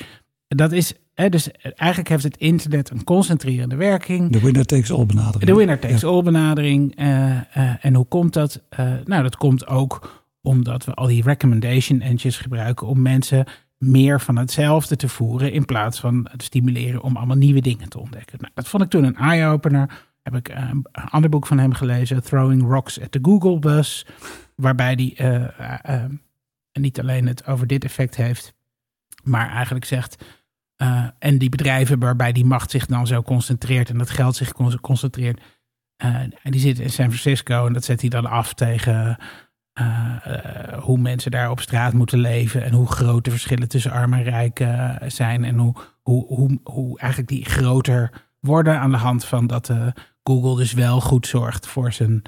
Speaker 3: dat is, dus eigenlijk heeft het internet een concentrerende werking.
Speaker 6: De winner takes all benadering.
Speaker 3: De winner takes all benadering. eh, eh, en hoe komt dat? Nou, dat komt ook omdat we al die recommendation engines gebruiken om mensen meer van hetzelfde te voeren in plaats van te stimuleren om allemaal nieuwe dingen te ontdekken. Nou, dat vond ik toen een eye-opener. Heb ik eh, een ander boek van hem gelezen, Throwing Rocks at the Google Bus, waarbij hij eh, eh, niet alleen het over dit effect heeft, maar eigenlijk zegt, en die bedrijven waarbij die macht zich dan zo concentreert en dat geld zich con- concentreert, en die zit in San Francisco en dat zet hij dan af tegen hoe mensen daar op straat moeten leven en hoe groot de verschillen tussen arm en rijk zijn en hoe, hoe, hoe, hoe eigenlijk die groter worden aan de hand van dat Google dus wel goed zorgt voor zijn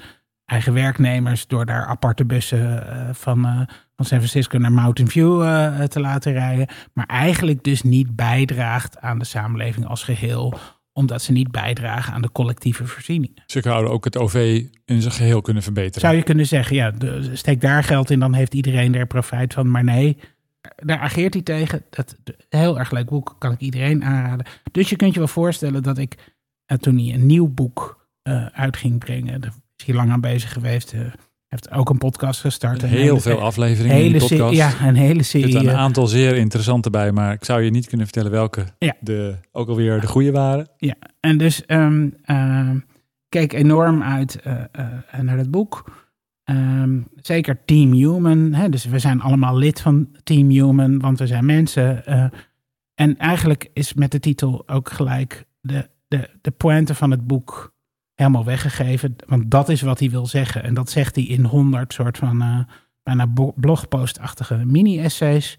Speaker 3: eigen werknemers door daar aparte bussen eh, van, eh, van San Francisco naar Mountain View eh, te laten rijden, maar eigenlijk dus niet bijdraagt aan de samenleving als geheel omdat ze niet bijdragen aan de collectieve voorzieningen.
Speaker 4: Ze zouden ook het OV in zijn geheel kunnen verbeteren.
Speaker 3: Zou je kunnen zeggen, ja, steek daar geld in, dan heeft iedereen er profijt van. Maar nee, daar ageert hij tegen. Dat, heel erg leuk boek, kan ik iedereen aanraden. Dus je kunt je wel voorstellen dat ik, eh, toen hij een nieuw boek eh, uit ging brengen, daar is hij lang aan bezig geweest. eh, heeft ook een podcast gestart. Een
Speaker 4: Heel veel afleveringen in die
Speaker 3: serie-
Speaker 4: podcast.
Speaker 3: Ja, een hele
Speaker 4: Er
Speaker 3: serie.
Speaker 4: zitten een
Speaker 3: eh,
Speaker 4: aantal zeer interessante bij, maar ik zou je niet kunnen vertellen welke
Speaker 3: Ja.
Speaker 4: de, ook alweer de goede waren.
Speaker 3: En dus ehm, keek enorm uit naar het boek. Ehm, zeker Team Human. Hè? Dus we zijn allemaal lid van Team Human, want we zijn mensen. en eigenlijk is met de titel ook gelijk de, de, de pointe van het boek helemaal weggegeven. Want dat is wat hij wil zeggen. En dat zegt hij in honderd soort van eh, bijna blogpostachtige mini-essays.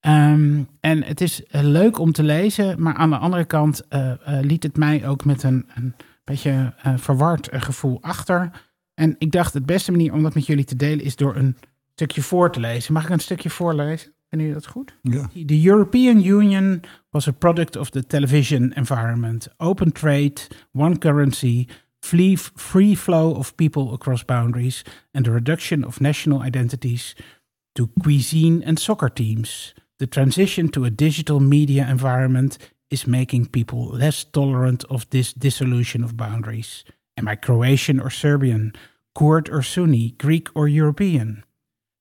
Speaker 3: Ehm, en het is eh, leuk om te lezen, maar aan de andere kant eh, liet het mij ook met een, een beetje verward gevoel achter. En ik dacht, de beste manier om dat met jullie te delen is door een stukje voor te lezen. Mag ik een stukje voorlezen? Vinden jullie dat goed?
Speaker 6: Ja.
Speaker 3: The European Union was a product of the television environment. Open trade, one currency, free, free flow of people across boundaries, and the reduction of national identities to cuisine and soccer teams. The transition to a digital media environment is making people less tolerant of this dissolution of boundaries. Am I Croatian or Serbian, Kurd or Sunni, Greek or European?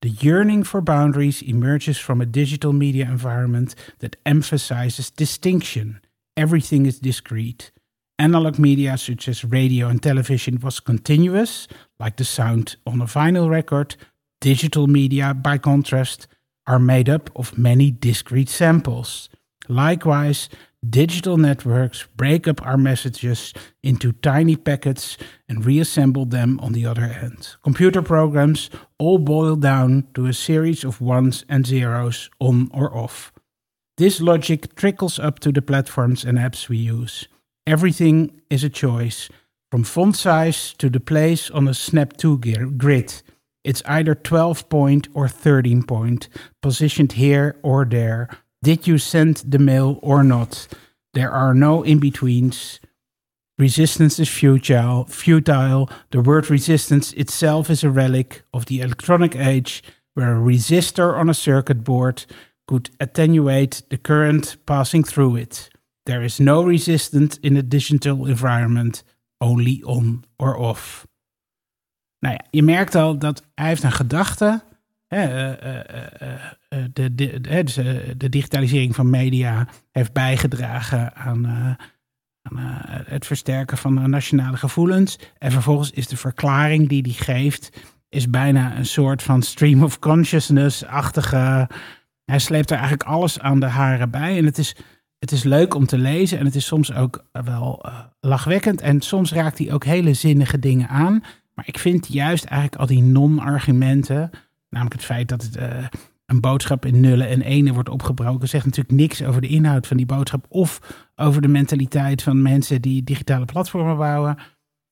Speaker 3: The yearning for boundaries emerges from a digital media environment that emphasizes distinction. Everything is discrete. Analog media such as radio and television was continuous, like the sound on a vinyl record. Digital media, by contrast, are made up of many discrete samples. Likewise, digital networks break up our messages into tiny packets and reassemble them on the other end. Computer programs all boil down to a series of ones and zeros on or off. This logic trickles up to the platforms and apps we use. Everything is a choice, from font size to the place on a Snap 2 grid. It's either 12 point or 13 point, positioned here or there. Did you send the mail or not? There are no in betweens. Resistance is futile. Futile. The word resistance itself is a relic of the electronic age, where a resistor on a circuit board could attenuate the current passing through it. There is no resistance in a digital environment, only on or off. Nou ja, je merkt al dat hij heeft een gedachte. Eh, eh, eh, de, de, dus, de digitalisering van media heeft bijgedragen aan, aan het versterken van nationale gevoelens. En vervolgens is de verklaring die hij geeft, is bijna een soort van stream of consciousness-achtige. Hij sleept er eigenlijk alles aan de haren bij. En het is, het is leuk om te lezen en het is soms ook wel lachwekkend. En soms raakt hij ook hele zinnige dingen aan. Maar ik vind juist eigenlijk al die non-argumenten, namelijk het feit dat het eh, een boodschap in nullen en enen wordt opgebroken, zegt natuurlijk niks over de inhoud van die boodschap of over de mentaliteit van mensen die digitale platformen bouwen.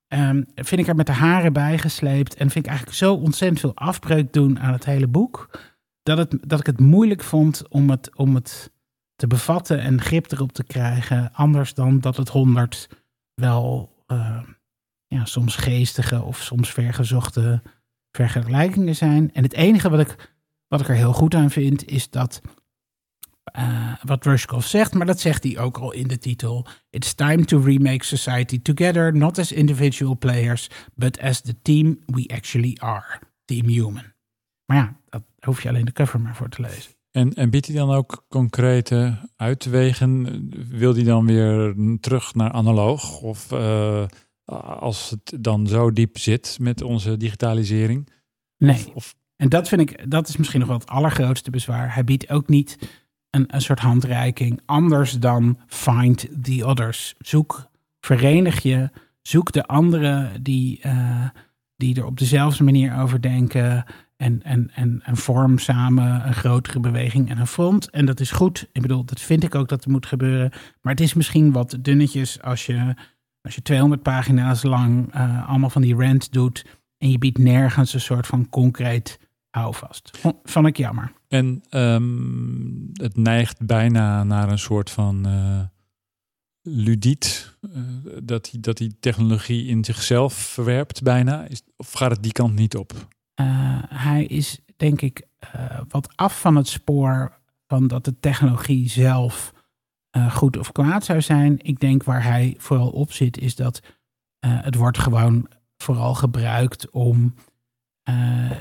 Speaker 3: Ehm, vind ik er met de haren bij gesleept en vind ik eigenlijk zo ontzettend veel afbreuk doen aan het hele boek, dat, het, dat ik het moeilijk vond om het, om het te bevatten en grip erop te krijgen, anders dan dat het honderd wel eh, ja, soms geestige of soms vergezochte vergelijkingen zijn. En het enige wat ik, wat ik er heel goed aan vind, is dat eh, wat Rushkoff zegt, maar dat zegt hij ook al in de titel. It's time to remake society together, not as individual players, but as the team we actually are. Team Human. Maar ja, dat hoef je alleen de cover maar voor te lezen.
Speaker 4: En, en biedt hij dan ook concrete uitwegen? Wil hij dan weer terug naar analoog? Of eh, als het dan zo diep zit met onze digitalisering.
Speaker 3: Nee.
Speaker 4: Of,
Speaker 3: En dat vind ik, dat is misschien nog wel het allergrootste bezwaar. Hij biedt ook niet een, een soort handreiking anders dan find the others. Zoek, verenig je, zoek de anderen die, eh, die er op dezelfde manier over denken. En, en, en, en vorm samen een grotere beweging en een front. En dat is goed. Ik bedoel, dat vind ik ook dat er moet gebeuren. Maar het is misschien wat dunnetjes als je, als je 200 pagina's lang eh, allemaal van die rant doet. En je biedt nergens een soort van concreet houvast. Vond, ik jammer.
Speaker 4: en ehm, het neigt bijna naar een soort van eh, ludiet. eh, dat, die, dat die technologie in zichzelf verwerpt bijna. Is, of gaat het die kant niet op?
Speaker 3: Hij is denk ik wat af van het spoor van dat de technologie zelf eh, goed of kwaad zou zijn. Ik denk waar hij vooral op zit is dat eh, het wordt gewoon vooral gebruikt om eh,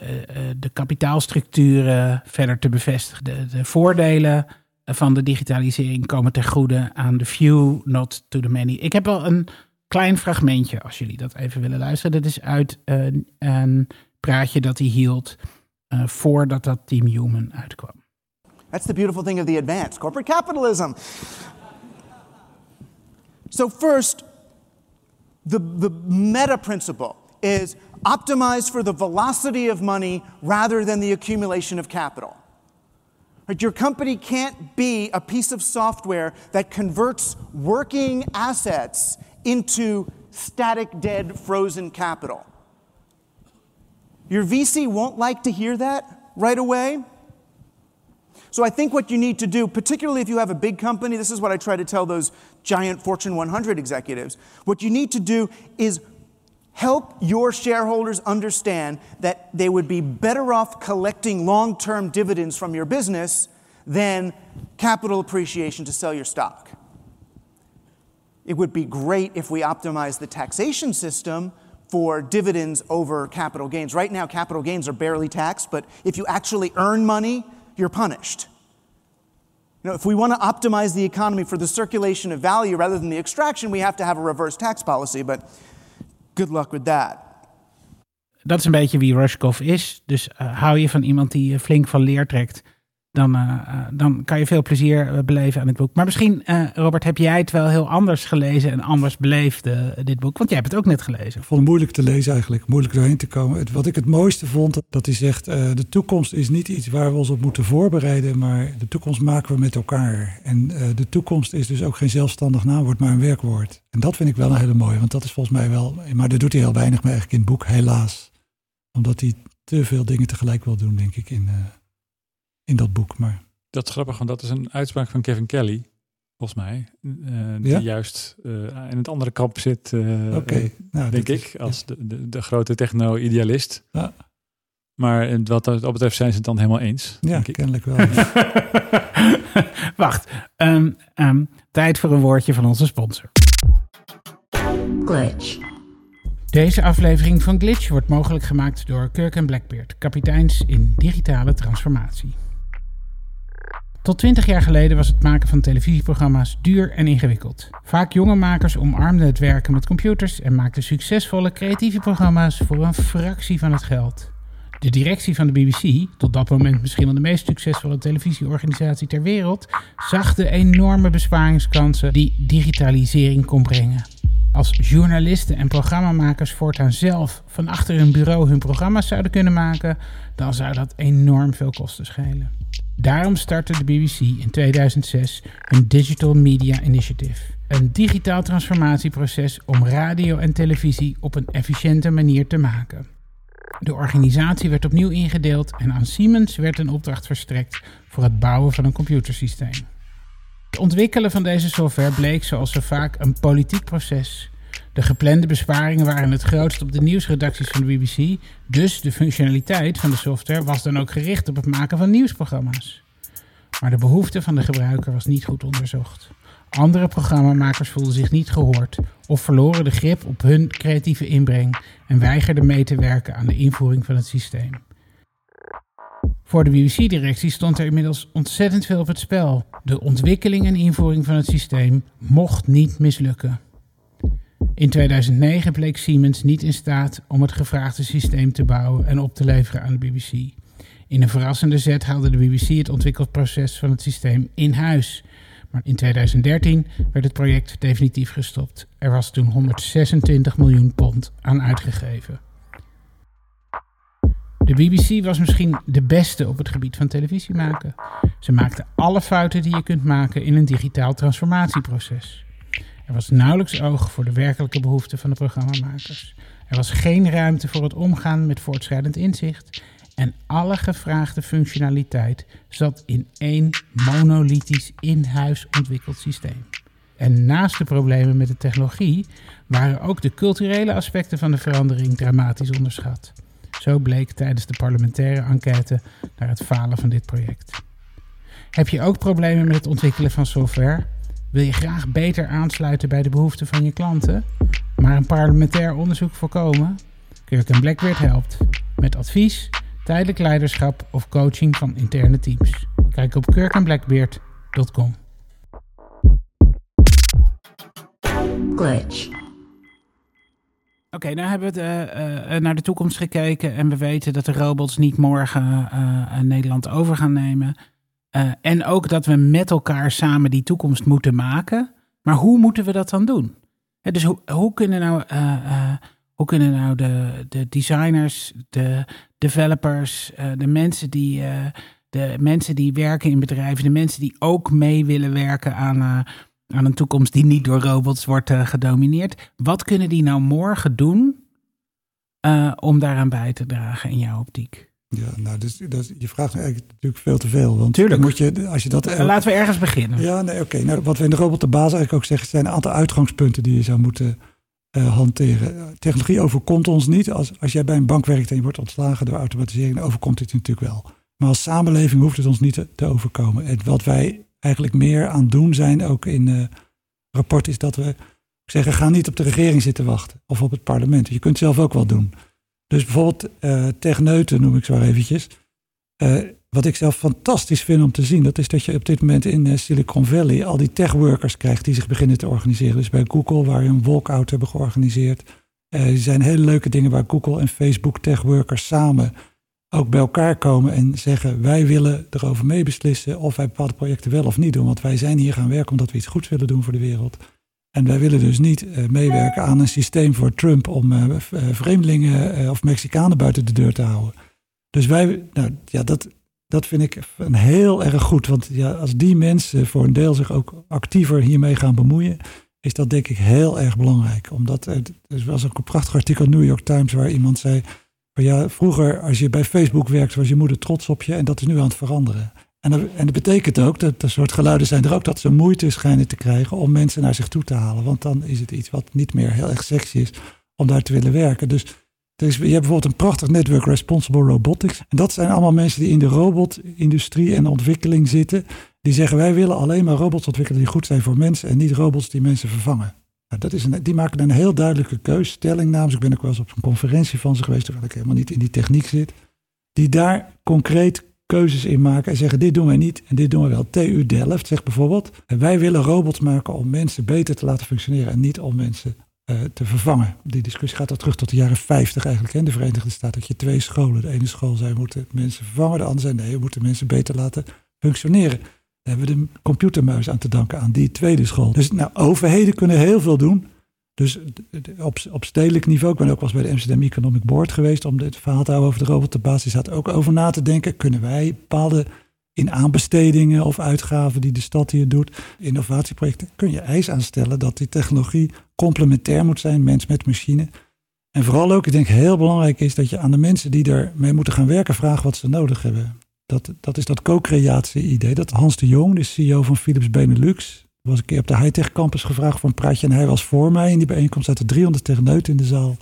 Speaker 3: de kapitaalstructuren verder te bevestigen. De, de voordelen van de digitalisering komen ten goede aan de few, not to the many. Ik heb wel een klein fragmentje, als jullie dat even willen luisteren. Dat is uit een praatje dat hij hield voordat dat Team Human uitkwam.
Speaker 7: That's the beautiful thing of the advanced corporate capitalism. So, first, the, the meta principle is optimize for the velocity of money rather than the accumulation of capital. Your company can't be a piece of software that converts working assets into static, dead, frozen capital. Your VC won't like to hear that right away. So I think what you need to do, particularly if you have a big company, this is what I try to tell those giant Fortune 100 executives. What you need to do is help your shareholders understand that they would be better off collecting long term dividends from your business than capital appreciation to sell your stock. It would be great if we optimized the taxation system for dividends over capital gains. Right now, capital gains are barely taxed, but if you actually earn money, you're punished. You know, if we want to optimize the economy for the circulation of value rather than the extraction, we have to have a reverse tax policy, but good luck with that.
Speaker 3: Dat is een beetje wie Rushkoff is. Dus eh, hou je van iemand die flink van leer trekt, dan, eh, eh, dan kan je veel plezier eh, beleven aan het boek. Maar misschien, Robert, heb jij het wel heel anders gelezen en anders beleefd, eh, dit boek? Want jij hebt het ook net gelezen.
Speaker 6: Ik vond het moeilijk te lezen eigenlijk, moeilijk doorheen te komen. Het, wat ik het mooiste vond, dat hij zegt, de toekomst is niet iets waar we ons op moeten voorbereiden, maar de toekomst maken we met elkaar. En de toekomst is dus ook geen zelfstandig naamwoord, maar een werkwoord. En dat vind ik wel een hele mooie, want dat is volgens mij wel, maar daar doet hij heel weinig mee eigenlijk in het boek, helaas. Omdat hij te veel dingen tegelijk wil doen, denk ik, in, in dat boek. Maar
Speaker 4: Dat is grappig, want dat is een uitspraak van Kevin Kelly, volgens mij. eh, die
Speaker 6: Ja?
Speaker 4: juist eh, in het andere kamp zit, eh,
Speaker 6: oké,
Speaker 4: eh,
Speaker 6: nou,
Speaker 4: denk
Speaker 6: is-
Speaker 4: ik, als de, de, de grote techno-idealist.
Speaker 6: Ja.
Speaker 4: Maar wat dat betreft zijn ze het dan helemaal eens,
Speaker 6: Ja,
Speaker 4: denk ik.
Speaker 6: kennelijk wel. [laughs]
Speaker 3: Wacht, ehm, ehm, tijd voor een woordje van onze sponsor.
Speaker 2: glitch,
Speaker 3: Deze aflevering van Glitch wordt mogelijk gemaakt door Kirk en Blackbeard, kapiteins in digitale transformatie. Tot 20 jaar geleden was het maken van televisieprogramma's duur en ingewikkeld. Vaak jonge makers omarmden het werken met computers en maakten succesvolle creatieve programma's voor een fractie van het geld. De directie van de BBC, tot dat moment misschien wel de meest succesvolle televisieorganisatie ter wereld, zag de enorme besparingskansen die digitalisering kon brengen. Als journalisten en programmamakers voortaan zelf van achter hun bureau hun programma's zouden kunnen maken, dan zou dat enorm veel kosten schelen. Daarom startte de BBC in 2006 een Digital Media Initiative. Een digitaal transformatieproces om radio en televisie op een efficiënte manier te maken. De organisatie werd opnieuw ingedeeld en aan Siemens werd een opdracht verstrekt voor het bouwen van een computersysteem. Het ontwikkelen van deze software bleek zoals zo vaak een politiek proces. De geplande besparingen waren het grootst op de nieuwsredacties van de BBC, dus de functionaliteit van de software was dan ook gericht op het maken van nieuwsprogramma's. Maar de behoefte van de gebruiker was niet goed onderzocht. Andere programmamakers voelden zich niet gehoord of verloren de grip op hun creatieve inbreng en weigerden mee te werken aan de invoering van het systeem. Voor de BBC-directie stond er inmiddels ontzettend veel op het spel. De ontwikkeling en invoering van het systeem mocht niet mislukken. In 2009 bleek Siemens niet in staat om het gevraagde systeem te bouwen en op te leveren aan de BBC. In een verrassende zet haalde de BBC het ontwikkelproces van het systeem in huis. Maar in 2013 werd het project definitief gestopt. Er was toen 126 miljoen pond aan uitgegeven. De BBC was misschien de beste op het gebied van televisie maken. Ze maakte alle fouten die je kunt maken in een digitaal transformatieproces. Er was nauwelijks oog voor de werkelijke behoeften van de programmamakers. Er was geen ruimte voor het omgaan met voortschrijdend inzicht. En alle gevraagde functionaliteit zat in één monolithisch in-huis ontwikkeld systeem. En naast de problemen met de technologie waren ook de culturele aspecten van de verandering dramatisch onderschat. Zo bleek tijdens de parlementaire enquête naar het falen van dit project. Heb je ook problemen met het ontwikkelen van software? Wil je graag beter aansluiten bij de behoeften van je klanten, maar een parlementair onderzoek voorkomen? Kirk Blackbeard helpt met advies, tijdelijk leiderschap of coaching van interne teams. Kijk op kirkandblackbeard.com.
Speaker 8: Glitch.
Speaker 3: Oké, nou hebben we het, uh, uh, naar de toekomst gekeken en we weten dat de robots niet morgen uh, Nederland over gaan nemen. En ook dat we met elkaar samen die toekomst moeten maken. Maar hoe moeten we dat dan doen? dus hoe, hoe kunnen nou, hoe kunnen nou de, de designers, de developers, de mensen die de mensen die werken in bedrijven, de mensen die ook mee willen werken aan, aan een toekomst die niet door robots wordt gedomineerd. Wat kunnen die nou morgen doen om daaraan bij te dragen in jouw optiek?
Speaker 6: Ja, nou, dus, dus je vraagt eigenlijk natuurlijk veel te veel. Want
Speaker 3: Tuurlijk.
Speaker 6: Moet je, als je dat,
Speaker 3: uh, Laten we ergens beginnen.
Speaker 6: Ja, nee, oké. Okay. Nou, wat we in de robot de basis eigenlijk ook zeggen, zijn een aantal uitgangspunten die je zou moeten hanteren. Technologie overkomt ons niet. Als, als jij bij een bank werkt en je wordt ontslagen door automatisering, dan overkomt het natuurlijk wel. Maar als samenleving hoeft het ons niet te, te overkomen. En wat wij eigenlijk meer aan doen zijn, ook in het uh, rapport, is dat we zeggen, ga niet op de regering zitten wachten of op het parlement. Je kunt het zelf ook wel doen. Dus bijvoorbeeld uh, techneuten noem ik zo eventjes. Uh, wat ik zelf fantastisch vind om te zien, dat is dat je op dit moment in Silicon Valley al die techworkers krijgt die zich beginnen te organiseren. Dus bij Google, waar je een walkout hebben georganiseerd. er zijn hele leuke dingen waar Google en Facebook techworkers samen ook bij elkaar komen en zeggen: wij willen erover meebeslissen of wij bepaalde projecten wel of niet doen. Want wij zijn hier gaan werken omdat we iets goeds willen doen voor de wereld. En wij willen dus niet uh, meewerken aan een systeem voor Trump om uh, vreemdelingen uh, of Mexicanen buiten de deur te houden. Dus wij, nou ja, dat, dat vind ik een heel erg goed. Want ja, als die mensen voor een deel zich ook actiever hiermee gaan bemoeien, is dat denk ik heel erg belangrijk. Omdat er, was ook een prachtig artikel New York Times waar iemand zei ja, vroeger als je bij Facebook werkt, was je moeder trots op je en dat is nu aan het veranderen. En dat, en dat betekent ook, dat er soort geluiden zijn er ook, dat ze moeite schijnen te krijgen om mensen naar zich toe te halen. Want dan is het iets wat niet meer heel erg sexy is om daar te willen werken. Dus, dus je hebt bijvoorbeeld een prachtig netwerk Responsible Robotics. En dat zijn allemaal mensen die in de robotindustrie en ontwikkeling zitten. Die zeggen wij willen alleen maar robots ontwikkelen die goed zijn voor mensen en niet robots die mensen vervangen. Nou, dat is een, die maken een heel duidelijke keus, stelling namens. Ik ben ook wel eens op een conferentie van ze geweest, terwijl ik helemaal niet in die techniek zit. Die daar concreet keuzes in maken en zeggen: dit doen wij niet en dit doen we wel. TU Delft zegt bijvoorbeeld: wij willen robots maken om mensen beter te laten functioneren en niet om mensen uh, te vervangen. Die discussie gaat al terug tot de jaren 50 eigenlijk. In de Verenigde Staten dat je twee scholen. De ene school zei: moeten mensen vervangen, de andere zei: nee, we moeten mensen beter laten functioneren hebben we de computermuis aan te danken aan die tweede school. Dus nou, overheden kunnen heel veel doen. Dus op, op stedelijk niveau, ik ben ook wel eens bij de Amsterdam Economic Board geweest om dit verhaal te houden over de robotbasis. Zat ook over na te denken, kunnen wij bepaalde in aanbestedingen of uitgaven die de stad hier doet, innovatieprojecten, kun je eis aanstellen dat die technologie complementair moet zijn, mens met machine. En vooral ook, ik denk heel belangrijk is dat je aan de mensen die ermee moeten gaan werken vraagt wat ze nodig hebben. Dat, dat is dat co-creatie-idee. Dat Hans de Jong, de CEO van Philips Benelux, was een keer op de high-tech campus gevraagd voor een praatje. En hij was voor mij in die bijeenkomst. zaten 300 techneuten in de zaal.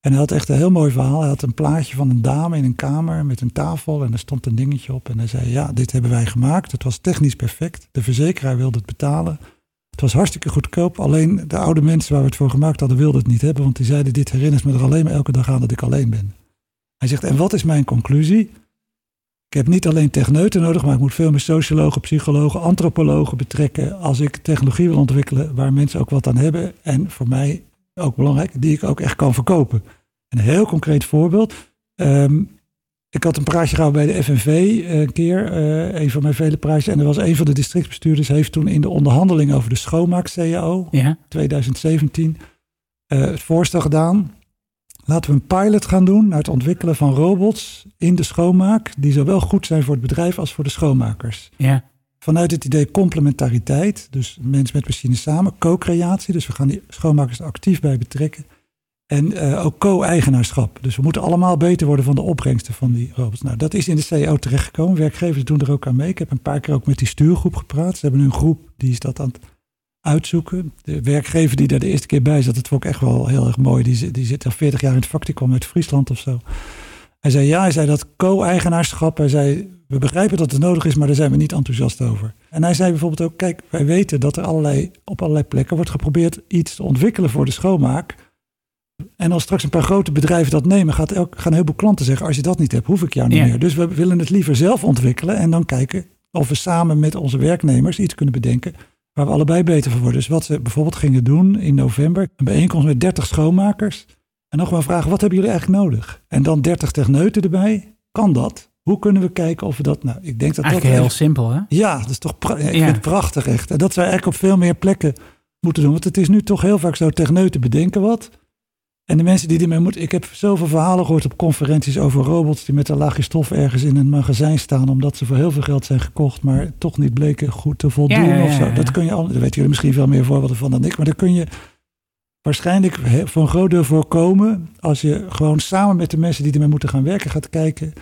Speaker 6: En hij had echt een heel mooi verhaal. Hij had een plaatje van een dame in een kamer met een tafel. En er stond een dingetje op. En hij zei: Ja, dit hebben wij gemaakt. Het was technisch perfect. De verzekeraar wilde het betalen. Het was hartstikke goedkoop. Alleen de oude mensen waar we het voor gemaakt hadden, wilden het niet hebben. Want die zeiden: Dit herinnert me er alleen maar elke dag aan dat ik alleen ben. Hij zegt: En wat is mijn conclusie? Ik heb niet alleen techneuten nodig, maar ik moet veel meer sociologen, psychologen, antropologen betrekken als ik technologie wil ontwikkelen waar mensen ook wat aan hebben. En voor mij ook belangrijk, die ik ook echt kan verkopen. Een heel concreet voorbeeld. Ehm, ik had een praatje gehouden bij de FNV eh, een keer, eh, een van mijn vele praatjes. En er was een van de districtsbestuurders, heeft toen in de onderhandeling over de schoonmaak-CAO
Speaker 3: Ja.
Speaker 6: 2017 eh, het voorstel gedaan. Laten we een pilot gaan doen naar het ontwikkelen van robots in de schoonmaak, die zowel goed zijn voor het bedrijf als voor de schoonmakers.
Speaker 3: Ja.
Speaker 6: Vanuit het idee complementariteit, dus mens met machine samen, co-creatie, dus we gaan die schoonmakers er actief bij betrekken. En eh, ook co-eigenaarschap. Dus we moeten allemaal beter worden van de opbrengsten van die robots. Nou, dat is in de CEO terechtgekomen. Werkgevers doen er ook aan mee. Ik heb een paar keer ook met die stuurgroep gepraat. Ze hebben een groep die is dat aan het uitzoeken. De werkgever die daar de eerste keer bij zat, dat vond ik echt wel heel erg mooi. Die, zit- die zit al 40 jaar in het vak, die kwam uit Friesland of zo. Hij zei ja, hij zei dat co-eigenaarschap. Hij zei, we begrijpen dat het nodig is, maar daar zijn we niet enthousiast over. En hij zei bijvoorbeeld ook, kijk, wij weten dat er allerlei, op allerlei plekken wordt geprobeerd iets te ontwikkelen voor de schoonmaak. En als straks een paar grote bedrijven dat nemen, gaat elk, gaan een heleboel klanten zeggen: Als je dat niet hebt, hoef ik jou niet
Speaker 3: Ja.
Speaker 6: meer. Dus we willen het liever zelf ontwikkelen en dan kijken of we samen met onze werknemers iets kunnen bedenken waar we allebei beter van worden. Dus wat ze bijvoorbeeld gingen doen in november: een bijeenkomst met 30 schoonmakers. En nog maar vragen: wat hebben jullie eigenlijk nodig? En dan 30 techneuten erbij. Kan dat? Hoe kunnen we kijken of we dat. Nou, ik denk dat
Speaker 3: Eigenlijk
Speaker 6: dat
Speaker 3: heel simpel, hè?
Speaker 6: ja, dat is toch ja, ik
Speaker 3: Ja.
Speaker 6: vind het prachtig echt. En dat zou eigenlijk op veel meer plekken moeten doen. Want het is nu toch heel vaak zo, techneuten bedenken wat. En de mensen die ermee moeten... Ik heb zoveel verhalen gehoord op conferenties over robots... die met een laagje stof ergens in een magazijn staan... omdat ze voor heel veel geld zijn gekocht... maar toch niet bleken goed te voldoen
Speaker 3: Ja,
Speaker 6: of zo. Dat kun je al... Daar weten jullie misschien veel meer voorbeelden van dan ik... maar daar kun je waarschijnlijk voor een groot deel voorkomen... als je gewoon samen met de mensen die ermee moeten gaan werken gaat kijken...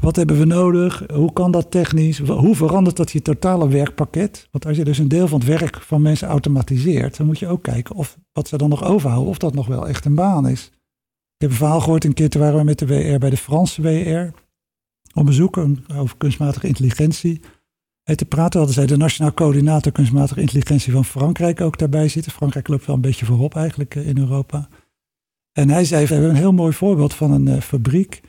Speaker 6: Wat hebben we nodig? Hoe kan dat technisch? Hoe verandert dat je totale werkpakket? Want als je dus een deel van het werk van mensen automatiseert, dan moet je ook kijken of wat ze dan nog overhouden, of dat nog wel echt een baan is. Ik heb een verhaal gehoord een keer, toen waren we met de WR bij de Franse WR op bezoek over kunstmatige intelligentie. En te praten hadden zij de Nationaal Coördinator Kunstmatige Intelligentie van Frankrijk ook daarbij zitten. Frankrijk loopt wel een beetje voorop eigenlijk eh, in Europa. En hij zei, we hebben een heel mooi voorbeeld van een eh, fabriek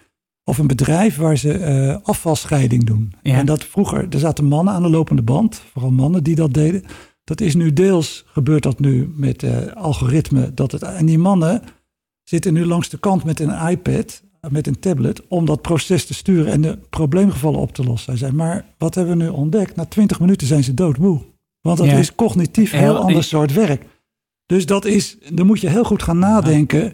Speaker 6: of een bedrijf waar ze eh, afvalscheiding doen.
Speaker 3: Ja.
Speaker 6: En dat vroeger, er zaten mannen aan de lopende band, vooral mannen die dat deden. Dat is nu deels, gebeurt dat nu met eh, algoritme. Dat het, en die mannen zitten nu langs de kant met een iPad, met een tablet, om dat proces te sturen en de probleemgevallen op te lossen. Hij zei, maar wat hebben we nu ontdekt? Na twintig minuten zijn ze doodmoe. Want dat
Speaker 3: Ja.
Speaker 6: is cognitief heel,
Speaker 3: Heel-
Speaker 6: ander soort werk. Dus dat is, dan moet je heel goed gaan nadenken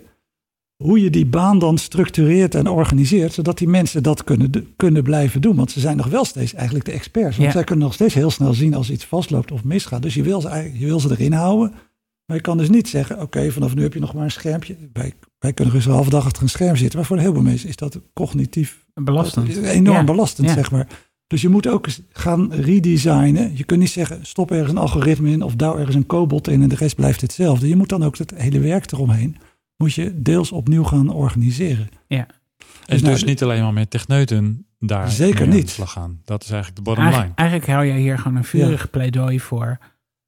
Speaker 6: hoe je die baan dan structureert en organiseert, zodat die mensen dat kunnen, kunnen blijven doen. Want ze zijn nog wel steeds eigenlijk de experts. Want
Speaker 3: Ja.
Speaker 6: zij kunnen nog steeds heel snel zien als iets vastloopt of misgaat. Dus je wil ze, je wil ze erin houden. Maar je kan dus niet zeggen, oké, vanaf nu heb je nog maar een schermpje. Wij, wij kunnen dus een halve dag achter een scherm zitten. Maar voor een heleboel mensen is dat cognitief
Speaker 3: Belastend.
Speaker 6: enorm
Speaker 3: Ja.
Speaker 6: belastend,
Speaker 3: Ja.
Speaker 6: zeg maar. Dus je moet ook gaan redesignen. Je kunt niet zeggen, stop ergens een algoritme in of douw ergens een cobot in en de rest blijft hetzelfde. Je moet dan ook het hele werk eromheen, moet je deels opnieuw gaan organiseren.
Speaker 4: En
Speaker 6: Dus
Speaker 4: dus
Speaker 6: nou,
Speaker 4: niet alleen maar met techneuten daar
Speaker 6: Zeker niet.
Speaker 4: de slag gaan. Dat is eigenlijk de bottom line.
Speaker 3: eigenlijk hou jij hier gewoon een vurig pleidooi voor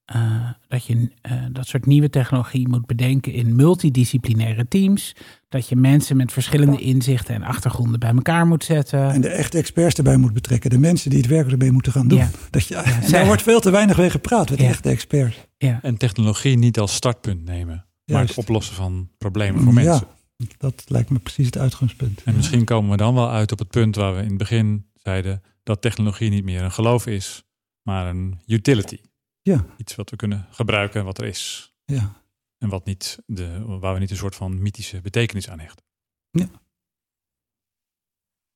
Speaker 3: eh, dat je eh, dat soort nieuwe technologie moet bedenken in multidisciplinaire teams. Dat je mensen met verschillende inzichten en achtergronden bij elkaar moet zetten.
Speaker 6: En de echte experts erbij moet betrekken. De mensen die het werk ermee moeten gaan doen.
Speaker 3: Ja.
Speaker 6: Dat je, [laughs] daar wordt veel te weinig mee gepraat met
Speaker 3: Ja.
Speaker 6: echte experts.
Speaker 3: ja.
Speaker 4: En technologie niet als startpunt nemen, maar het oplossen van problemen voor mensen.
Speaker 6: Ja, dat lijkt me precies het uitgangspunt.
Speaker 4: En misschien komen we dan wel uit op het punt waar we in het begin zeiden dat technologie niet meer een geloof is, maar een utility.
Speaker 6: Ja.
Speaker 4: Iets wat we kunnen gebruiken, wat er is.
Speaker 6: Ja.
Speaker 4: En wat niet de, waar we niet een soort van mythische betekenis aan hechten.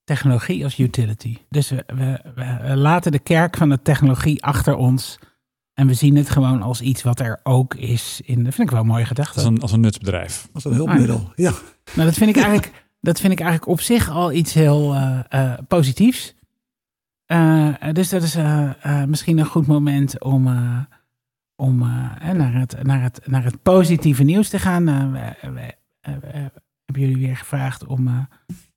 Speaker 3: Technologie als utility. Dus we, we, we laten de kerk van de technologie achter ons. En we zien het gewoon als iets wat er ook is. In, dat vind ik wel een mooie gedachte.
Speaker 4: Als een, als een nutsbedrijf.
Speaker 6: Als een hulpmiddel. Ja.
Speaker 3: Nou, dat vind ik eigenlijk, dat vind ik eigenlijk op zich al iets heel eh, eh, positiefs. Eh, dus dat is eh, eh, misschien een goed moment om, eh, om naar, het, naar, het, naar het positieve nieuws te gaan. We, we- we hebben jullie weer gevraagd om eh,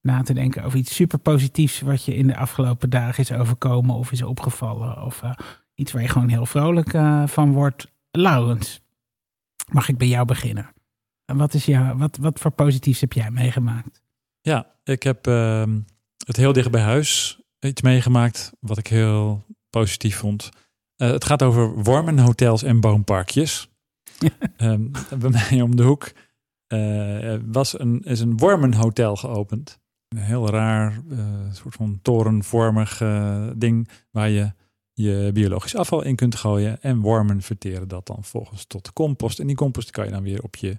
Speaker 3: na te denken over iets super positiefs wat je in de afgelopen dagen is overkomen of is opgevallen. Of eh, iets waar je gewoon heel vrolijk eh, van wordt. Laurens, mag ik bij jou beginnen? En Wat, is jou, wat, wat voor positiefs heb jij meegemaakt?
Speaker 4: Ja, ik heb ehm, het heel dicht bij huis iets meegemaakt wat ik heel positief vond. Eh, het gaat over wormenhotels en boomparkjes. [laughs] Ehm, bij mij om de hoek eh, was een, is een wormenhotel geopend. Een heel raar, soort van torenvormig ding waar je je biologisch afval in kunt gooien. En wormen verteren dat dan volgens tot compost. En die compost kan je dan weer op je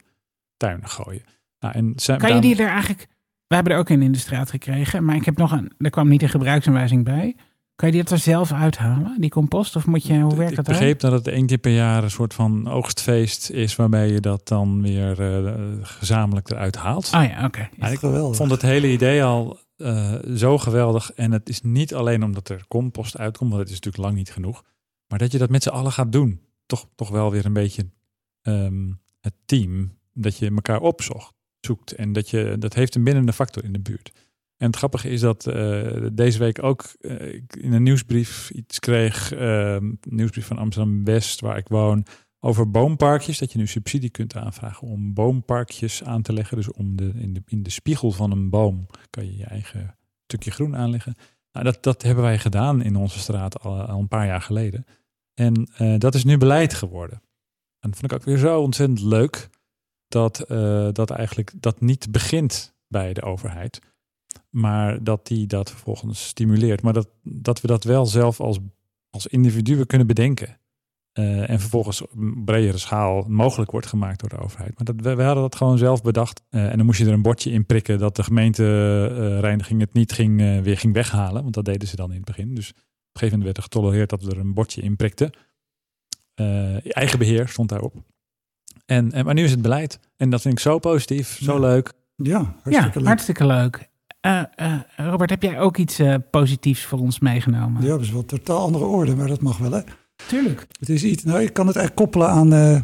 Speaker 4: tuin gooien. Nou, en zijn,
Speaker 3: Kan je die er eigenlijk... We hebben er ook een in de straat gekregen, maar ik heb nog een... Er kwam niet een gebruiksaanwijzing bij. Kan je die er zelf uithalen, die compost? Of moet je, hoe werkt
Speaker 4: ik
Speaker 3: dat
Speaker 4: begreep dat het één keer per jaar een soort van oogstfeest is waarbij je dat dan weer eh, gezamenlijk eruit haalt.
Speaker 3: Oh ja, oké.
Speaker 4: Ja, ik vond het hele idee al eh, zo geweldig. En het is niet alleen omdat er compost uitkomt, want dat is natuurlijk lang niet genoeg. Maar dat je dat met z'n allen gaat doen. Toch, toch wel weer een beetje ehm, het team. Dat je elkaar opzoekt. Zoekt. En dat, je, dat heeft een bindende factor in de buurt. En het grappige is dat eh, deze week ook eh, ik in een nieuwsbrief iets kreeg. ehm, nieuwsbrief van Amsterdam West, waar ik woon. Over boomparkjes. Dat je nu subsidie kunt aanvragen om boomparkjes aan te leggen. Dus om de, in, de, in de spiegel van een boom kan je je eigen stukje groen aanleggen. Nou, dat, dat hebben wij gedaan in onze straat al, een paar jaar geleden. En eh, dat is nu beleid geworden. En dat vond ik ook weer zo ontzettend leuk. Dat, eh, dat eigenlijk dat niet begint bij de overheid. Maar dat die dat vervolgens stimuleert. Maar dat, dat we dat wel zelf als, als individuen kunnen bedenken. Eh, en vervolgens op een bredere schaal mogelijk wordt gemaakt door de overheid. Maar dat, we, we hadden dat gewoon zelf bedacht. Eh, en dan moest je er een bordje in prikken dat de gemeentereiniging het niet ging, eh, weer ging weghalen. Want dat deden ze dan in het begin. Dus op een gegeven moment werd er getolereerd dat we er een bordje in prikten. Eh, eigen beheer stond daarop. En, en, maar nu is het beleid. En dat vind ik zo positief, zo
Speaker 6: Ja.
Speaker 4: leuk.
Speaker 6: Ja,
Speaker 3: Ja,
Speaker 6: hartstikke leuk.
Speaker 3: hartstikke leuk. Eh, eh, Robert, heb jij ook iets eh, positiefs voor ons meegenomen?
Speaker 6: Ja, dat is wel een totaal andere orde, maar dat mag wel, hè?
Speaker 3: Tuurlijk.
Speaker 6: Het is iets, nou, ik kan het eigenlijk koppelen aan eh,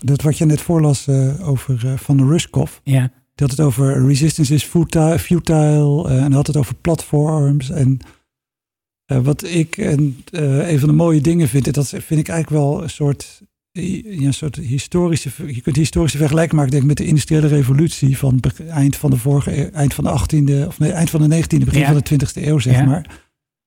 Speaker 6: dat wat je net voorlas eh, over eh, Van de Ruskov.
Speaker 3: Ja,
Speaker 6: Die had het over resistance is futile, futile en had het over platforms. En wat ik en, een van de mooie dingen vind, dat vind ik eigenlijk wel een soort, ja, een soort historische, je kunt historische vergelijking maken denk ik, met de industriële revolutie van eind van de vorige, eeuw- eind van de 18e, of nee, eind van de 19e, begin
Speaker 3: Ja.
Speaker 6: van de 20e eeuw, zeg
Speaker 3: Ja.
Speaker 6: maar.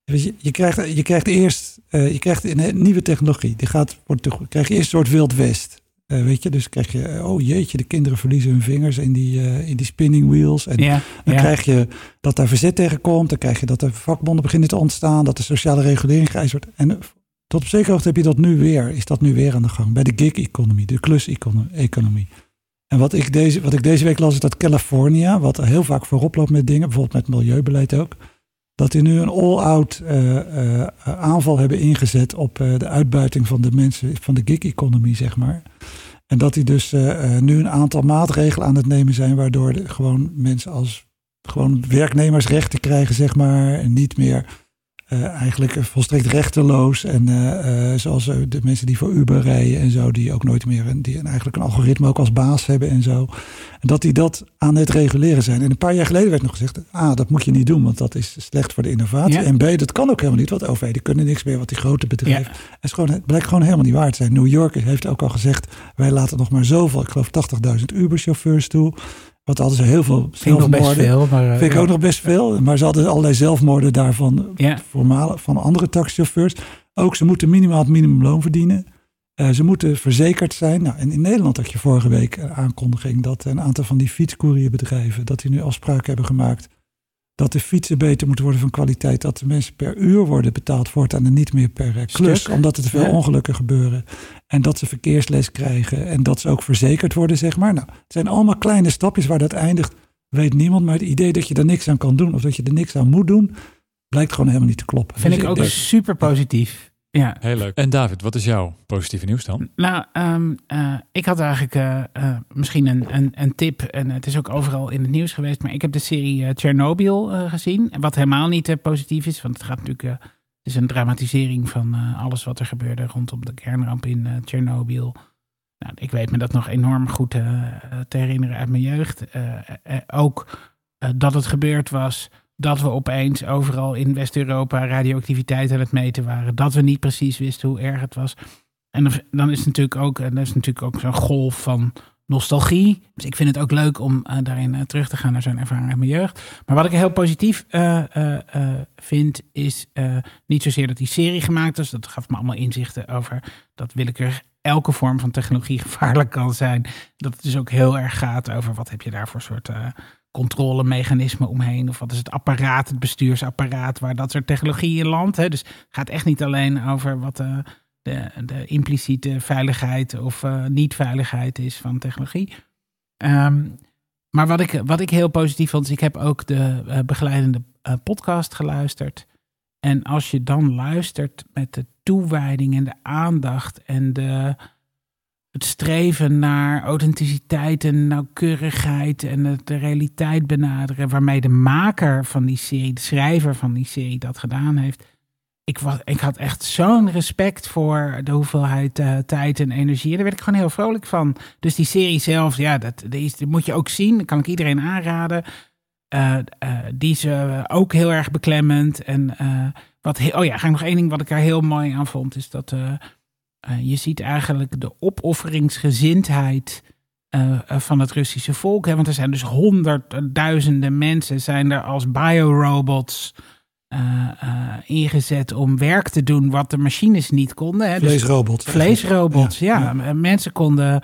Speaker 6: Je, je, krijgt, je krijgt eerst eh, je krijgt een, nieuwe technologie. Die gaat, wordt, krijg je eerst een soort wild west. Eh, weet je, dus krijg je, eh, oh jeetje, de kinderen verliezen hun vingers in die, in die spinning wheels. En
Speaker 3: ja,
Speaker 6: dan
Speaker 3: ja.
Speaker 6: krijg je dat daar verzet tegen komt. Dan krijg je dat er vakbonden beginnen te ontstaan. Dat de sociale regulering geëist wordt. En tot op zekere hoogte heb je dat nu weer. Is dat nu weer aan de gang. Bij de gig economy, de klus-economie. En wat ik, deze, wat ik deze week las is dat California, wat heel vaak voorop loopt met dingen, bijvoorbeeld met milieubeleid ook, dat die nu een all-out eh, eh, aanval hebben ingezet op eh, de uitbuiting van de mensen, van de gig economy, zeg maar. En dat die dus nu een aantal maatregelen aan het nemen zijn, waardoor gewoon mensen als gewoon werknemers rechten krijgen, zeg maar. En niet meer eh, eigenlijk volstrekt rechteloos. En eh, eh, zoals de mensen die voor Uber rijden en zo, die ook nooit meer een, die eigenlijk een algoritme ook als baas hebben en zo. En dat die dat aan het reguleren zijn. En een paar jaar geleden werd nog gezegd: ah, dat moet je niet doen, want dat is slecht voor de innovatie.
Speaker 3: Ja.
Speaker 6: En B, dat kan ook helemaal niet, want overheden kunnen niks meer wat die grote bedrijven.
Speaker 3: Ja.
Speaker 6: Het, is gewoon, het blijkt gewoon helemaal niet waar te zijn. New York heeft ook al gezegd: wij laten nog maar zoveel, ik geloof 80.000 Uber-chauffeurs toe. Wat hadden ze heel veel
Speaker 3: nog best
Speaker 6: zelfmoorden.
Speaker 3: veel. Maar, eh,
Speaker 6: Vind ik
Speaker 3: ja.
Speaker 6: ook nog best veel. Maar ze hadden allerlei zelfmoorden daarvan
Speaker 3: Ja.
Speaker 6: voormalen van andere taxichauffeurs. Ook ze moeten minimaal het minimumloon verdienen. Eh, ze moeten verzekerd zijn. Nou, en in Nederland had je vorige week een aankondiging dat een aantal van die fietscourierbedrijven, dat die nu afspraken hebben gemaakt dat de fietsen beter moeten worden van kwaliteit. Dat de mensen per uur worden betaald voortaan en niet meer per eh, klus.
Speaker 3: Stuk.
Speaker 6: Omdat er te veel
Speaker 3: Ja.
Speaker 6: ongelukken gebeuren. En dat ze verkeersles krijgen. En dat ze ook verzekerd worden, zeg maar. Nou, het zijn allemaal kleine stapjes waar dat eindigt. Weet niemand. Maar het idee dat je er niks aan kan doen. Of dat je er niks aan moet doen. Blijkt gewoon helemaal niet te kloppen.
Speaker 3: Vind
Speaker 6: Dus
Speaker 3: ik ook
Speaker 6: denk-
Speaker 3: super positief. Ja.
Speaker 4: Heel leuk. En David, wat is jouw positieve nieuws dan?
Speaker 3: Nou, ehm, eh, ik had eigenlijk eh, eh, misschien een, een, een tip. En het is ook overal in het nieuws geweest. Maar ik heb de serie Chernobyl gezien. Wat helemaal niet positief is. Want het gaat natuurlijk. het is een dramatisering van alles wat er gebeurde rondom de kernramp in Chernobyl. Nou, ik weet me dat nog enorm goed te herinneren uit mijn jeugd. Ook dat het gebeurd was. Dat we opeens overal in West-Europa radioactiviteit aan het meten waren. Dat we niet precies wisten hoe erg het was. En dan- is natuurlijk ook, is natuurlijk ook zo'n golf van nostalgie. Dus ik vind het ook leuk om eh, daarin eh, terug te gaan naar zo'n ervaring uit mijn jeugd. Maar wat ik heel positief eh, vind, is niet zozeer dat die serie gemaakt is. Dat gaf me allemaal inzichten over dat Willeke elke vorm van technologie [laughs] gevaarlijk kan zijn. Dat het dus ook heel erg gaat over wat heb je daar voor soort controlemechanismen omheen. Of wat is het apparaat, het bestuursapparaat waar dat soort technologie in landt. Hè? Dus het gaat echt niet alleen over wat de, de, de impliciete veiligheid of uh, niet-veiligheid is van technologie. Um, maar wat ik, wat ik heel positief vond, is ik heb ook de uh, begeleidende podcast geluisterd. En als je dan luistert met de toewijding en de aandacht en de, het streven naar authenticiteit en nauwkeurigheid en de realiteit benaderen, waarmee de maker van die serie, de schrijver van die serie dat gedaan heeft. Ik, was, ik had echt zo'n respect voor de hoeveelheid uh, tijd en energie. Daar werd ik gewoon heel vrolijk van. Dus die serie zelf, ja, dat, dat, moet je ook zien. Dat kan ik iedereen aanraden. Uh, uh, die is ook heel erg beklemmend. En wat oh ja, ga ik nog één ding wat ik er heel mooi aan vond, is dat je ziet eigenlijk de opofferingsgezindheid van het Russische volk. Hè? Want er zijn dus honderdduizenden mensen zijn er als biorobots ingezet om werk te doen wat de machines niet konden. Hè?
Speaker 6: Vleesrobots.
Speaker 3: Dus vleesrobots, ja. ja. Mensen konden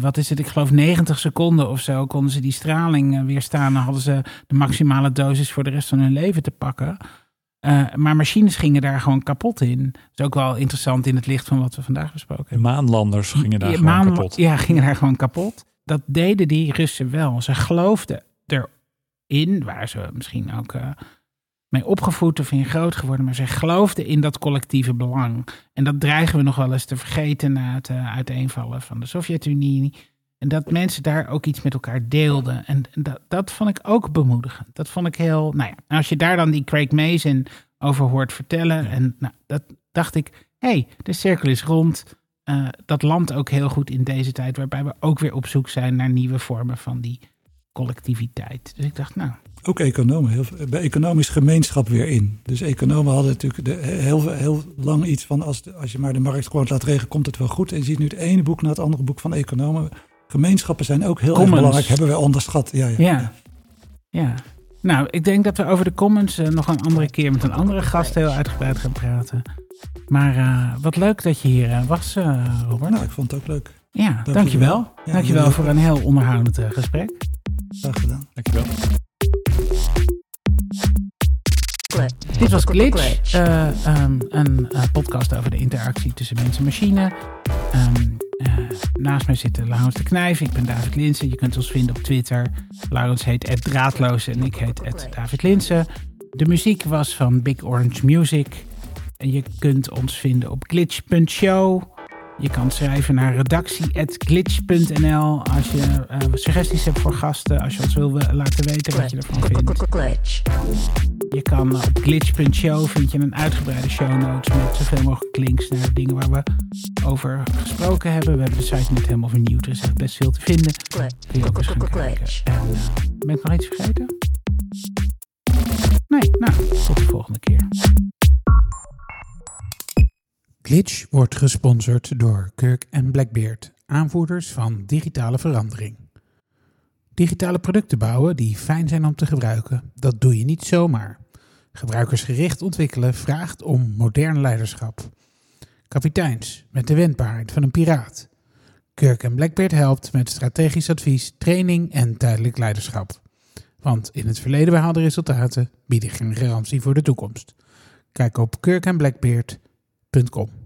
Speaker 3: wat is het, ik geloof 90 seconden of zo konden ze die straling weerstaan. Dan hadden ze de maximale dosis voor de rest van hun leven te pakken. Uh, maar machines gingen daar gewoon kapot in. Dat is ook wel interessant in het licht van wat we vandaag besproken hebben.
Speaker 4: Maanlanders gingen daar
Speaker 3: ja,
Speaker 4: gewoon
Speaker 3: maan,
Speaker 4: kapot.
Speaker 3: Ja, gingen daar gewoon kapot. Dat deden die Russen wel. Ze geloofden erin, waar ze misschien ook mee opgevoed of in groot geworden, maar ze geloofden in dat collectieve belang. En dat dreigen we nog wel eens te vergeten na het uh, uiteenvallen van de Sovjet-Unie. En dat mensen daar ook iets met elkaar deelden. En dat, dat vond ik ook bemoedigend. Dat vond ik heel. Nou ja, als je daar dan die Craig Mason over hoort vertellen. En nou, dat dacht ik. Hé, hey, de cirkel is rond. Uh, dat landt ook heel goed in deze tijd, waarbij we ook weer op zoek zijn naar nieuwe vormen van die collectiviteit. Dus ik dacht, nou,
Speaker 6: ook economen, heel, bij economisch gemeenschap weer in. Dus economen hadden natuurlijk de, heel, heel lang iets van als, als je maar de markt gewoon laat regelen, komt het wel goed. En je ziet nu het ene boek na het andere boek van economen. Gemeenschappen zijn ook heel erg belangrijk, hebben we onderschat. Ja, ja.
Speaker 3: ja. ja. Nou, ik denk dat we over de comments uh, nog een andere keer met een andere gast heel uitgebreid gaan praten. Maar uh, wat leuk dat je hier uh, was, Robert.
Speaker 6: Nou, ik vond het ook leuk.
Speaker 3: Ja, dankjewel. Dankjewel, ja, dankjewel voor een heel onderhoudend gesprek.
Speaker 6: Graag gedaan.
Speaker 4: Dankjewel.
Speaker 3: Dit was Glitch, uh, um, een uh, podcast over de interactie tussen mens en machine. Um, uh, naast mij zit Laurens de Knijf, ik ben David Linsen. Je kunt ons vinden op Twitter. Laurens heet Draadloos en ik heet David Linsen. De muziek was van Big Orange Music. En je kunt ons vinden op glitch.show. Je kan schrijven naar redactie.glitch.nl als je uh, suggesties hebt voor gasten. Als je ons wil laten weten wat je ervan vindt. Je kan op glitch.show vind je een uitgebreide show notes met zoveel mogelijk links naar de dingen waar we over gesproken hebben. We hebben de site net helemaal vernieuwd. Er is best veel te vinden. Kun je ook eens gaan kijken. En, uh, ben ik nog iets vergeten? Nee, nou, tot de volgende keer.
Speaker 1: Glitch wordt gesponsord door Kirk en Blackbeard, aanvoerders van digitale verandering. Digitale producten bouwen die fijn zijn om te gebruiken, dat doe je niet zomaar. Gebruikersgericht ontwikkelen vraagt om modern leiderschap. Kapiteins met de wendbaarheid van een piraat. Kirk en Blackbeard helpt met strategisch advies, training en tijdelijk leiderschap. Want in het verleden behaalde resultaten bieden geen garantie voor de toekomst. Kijk op kirkandblackbeard.com.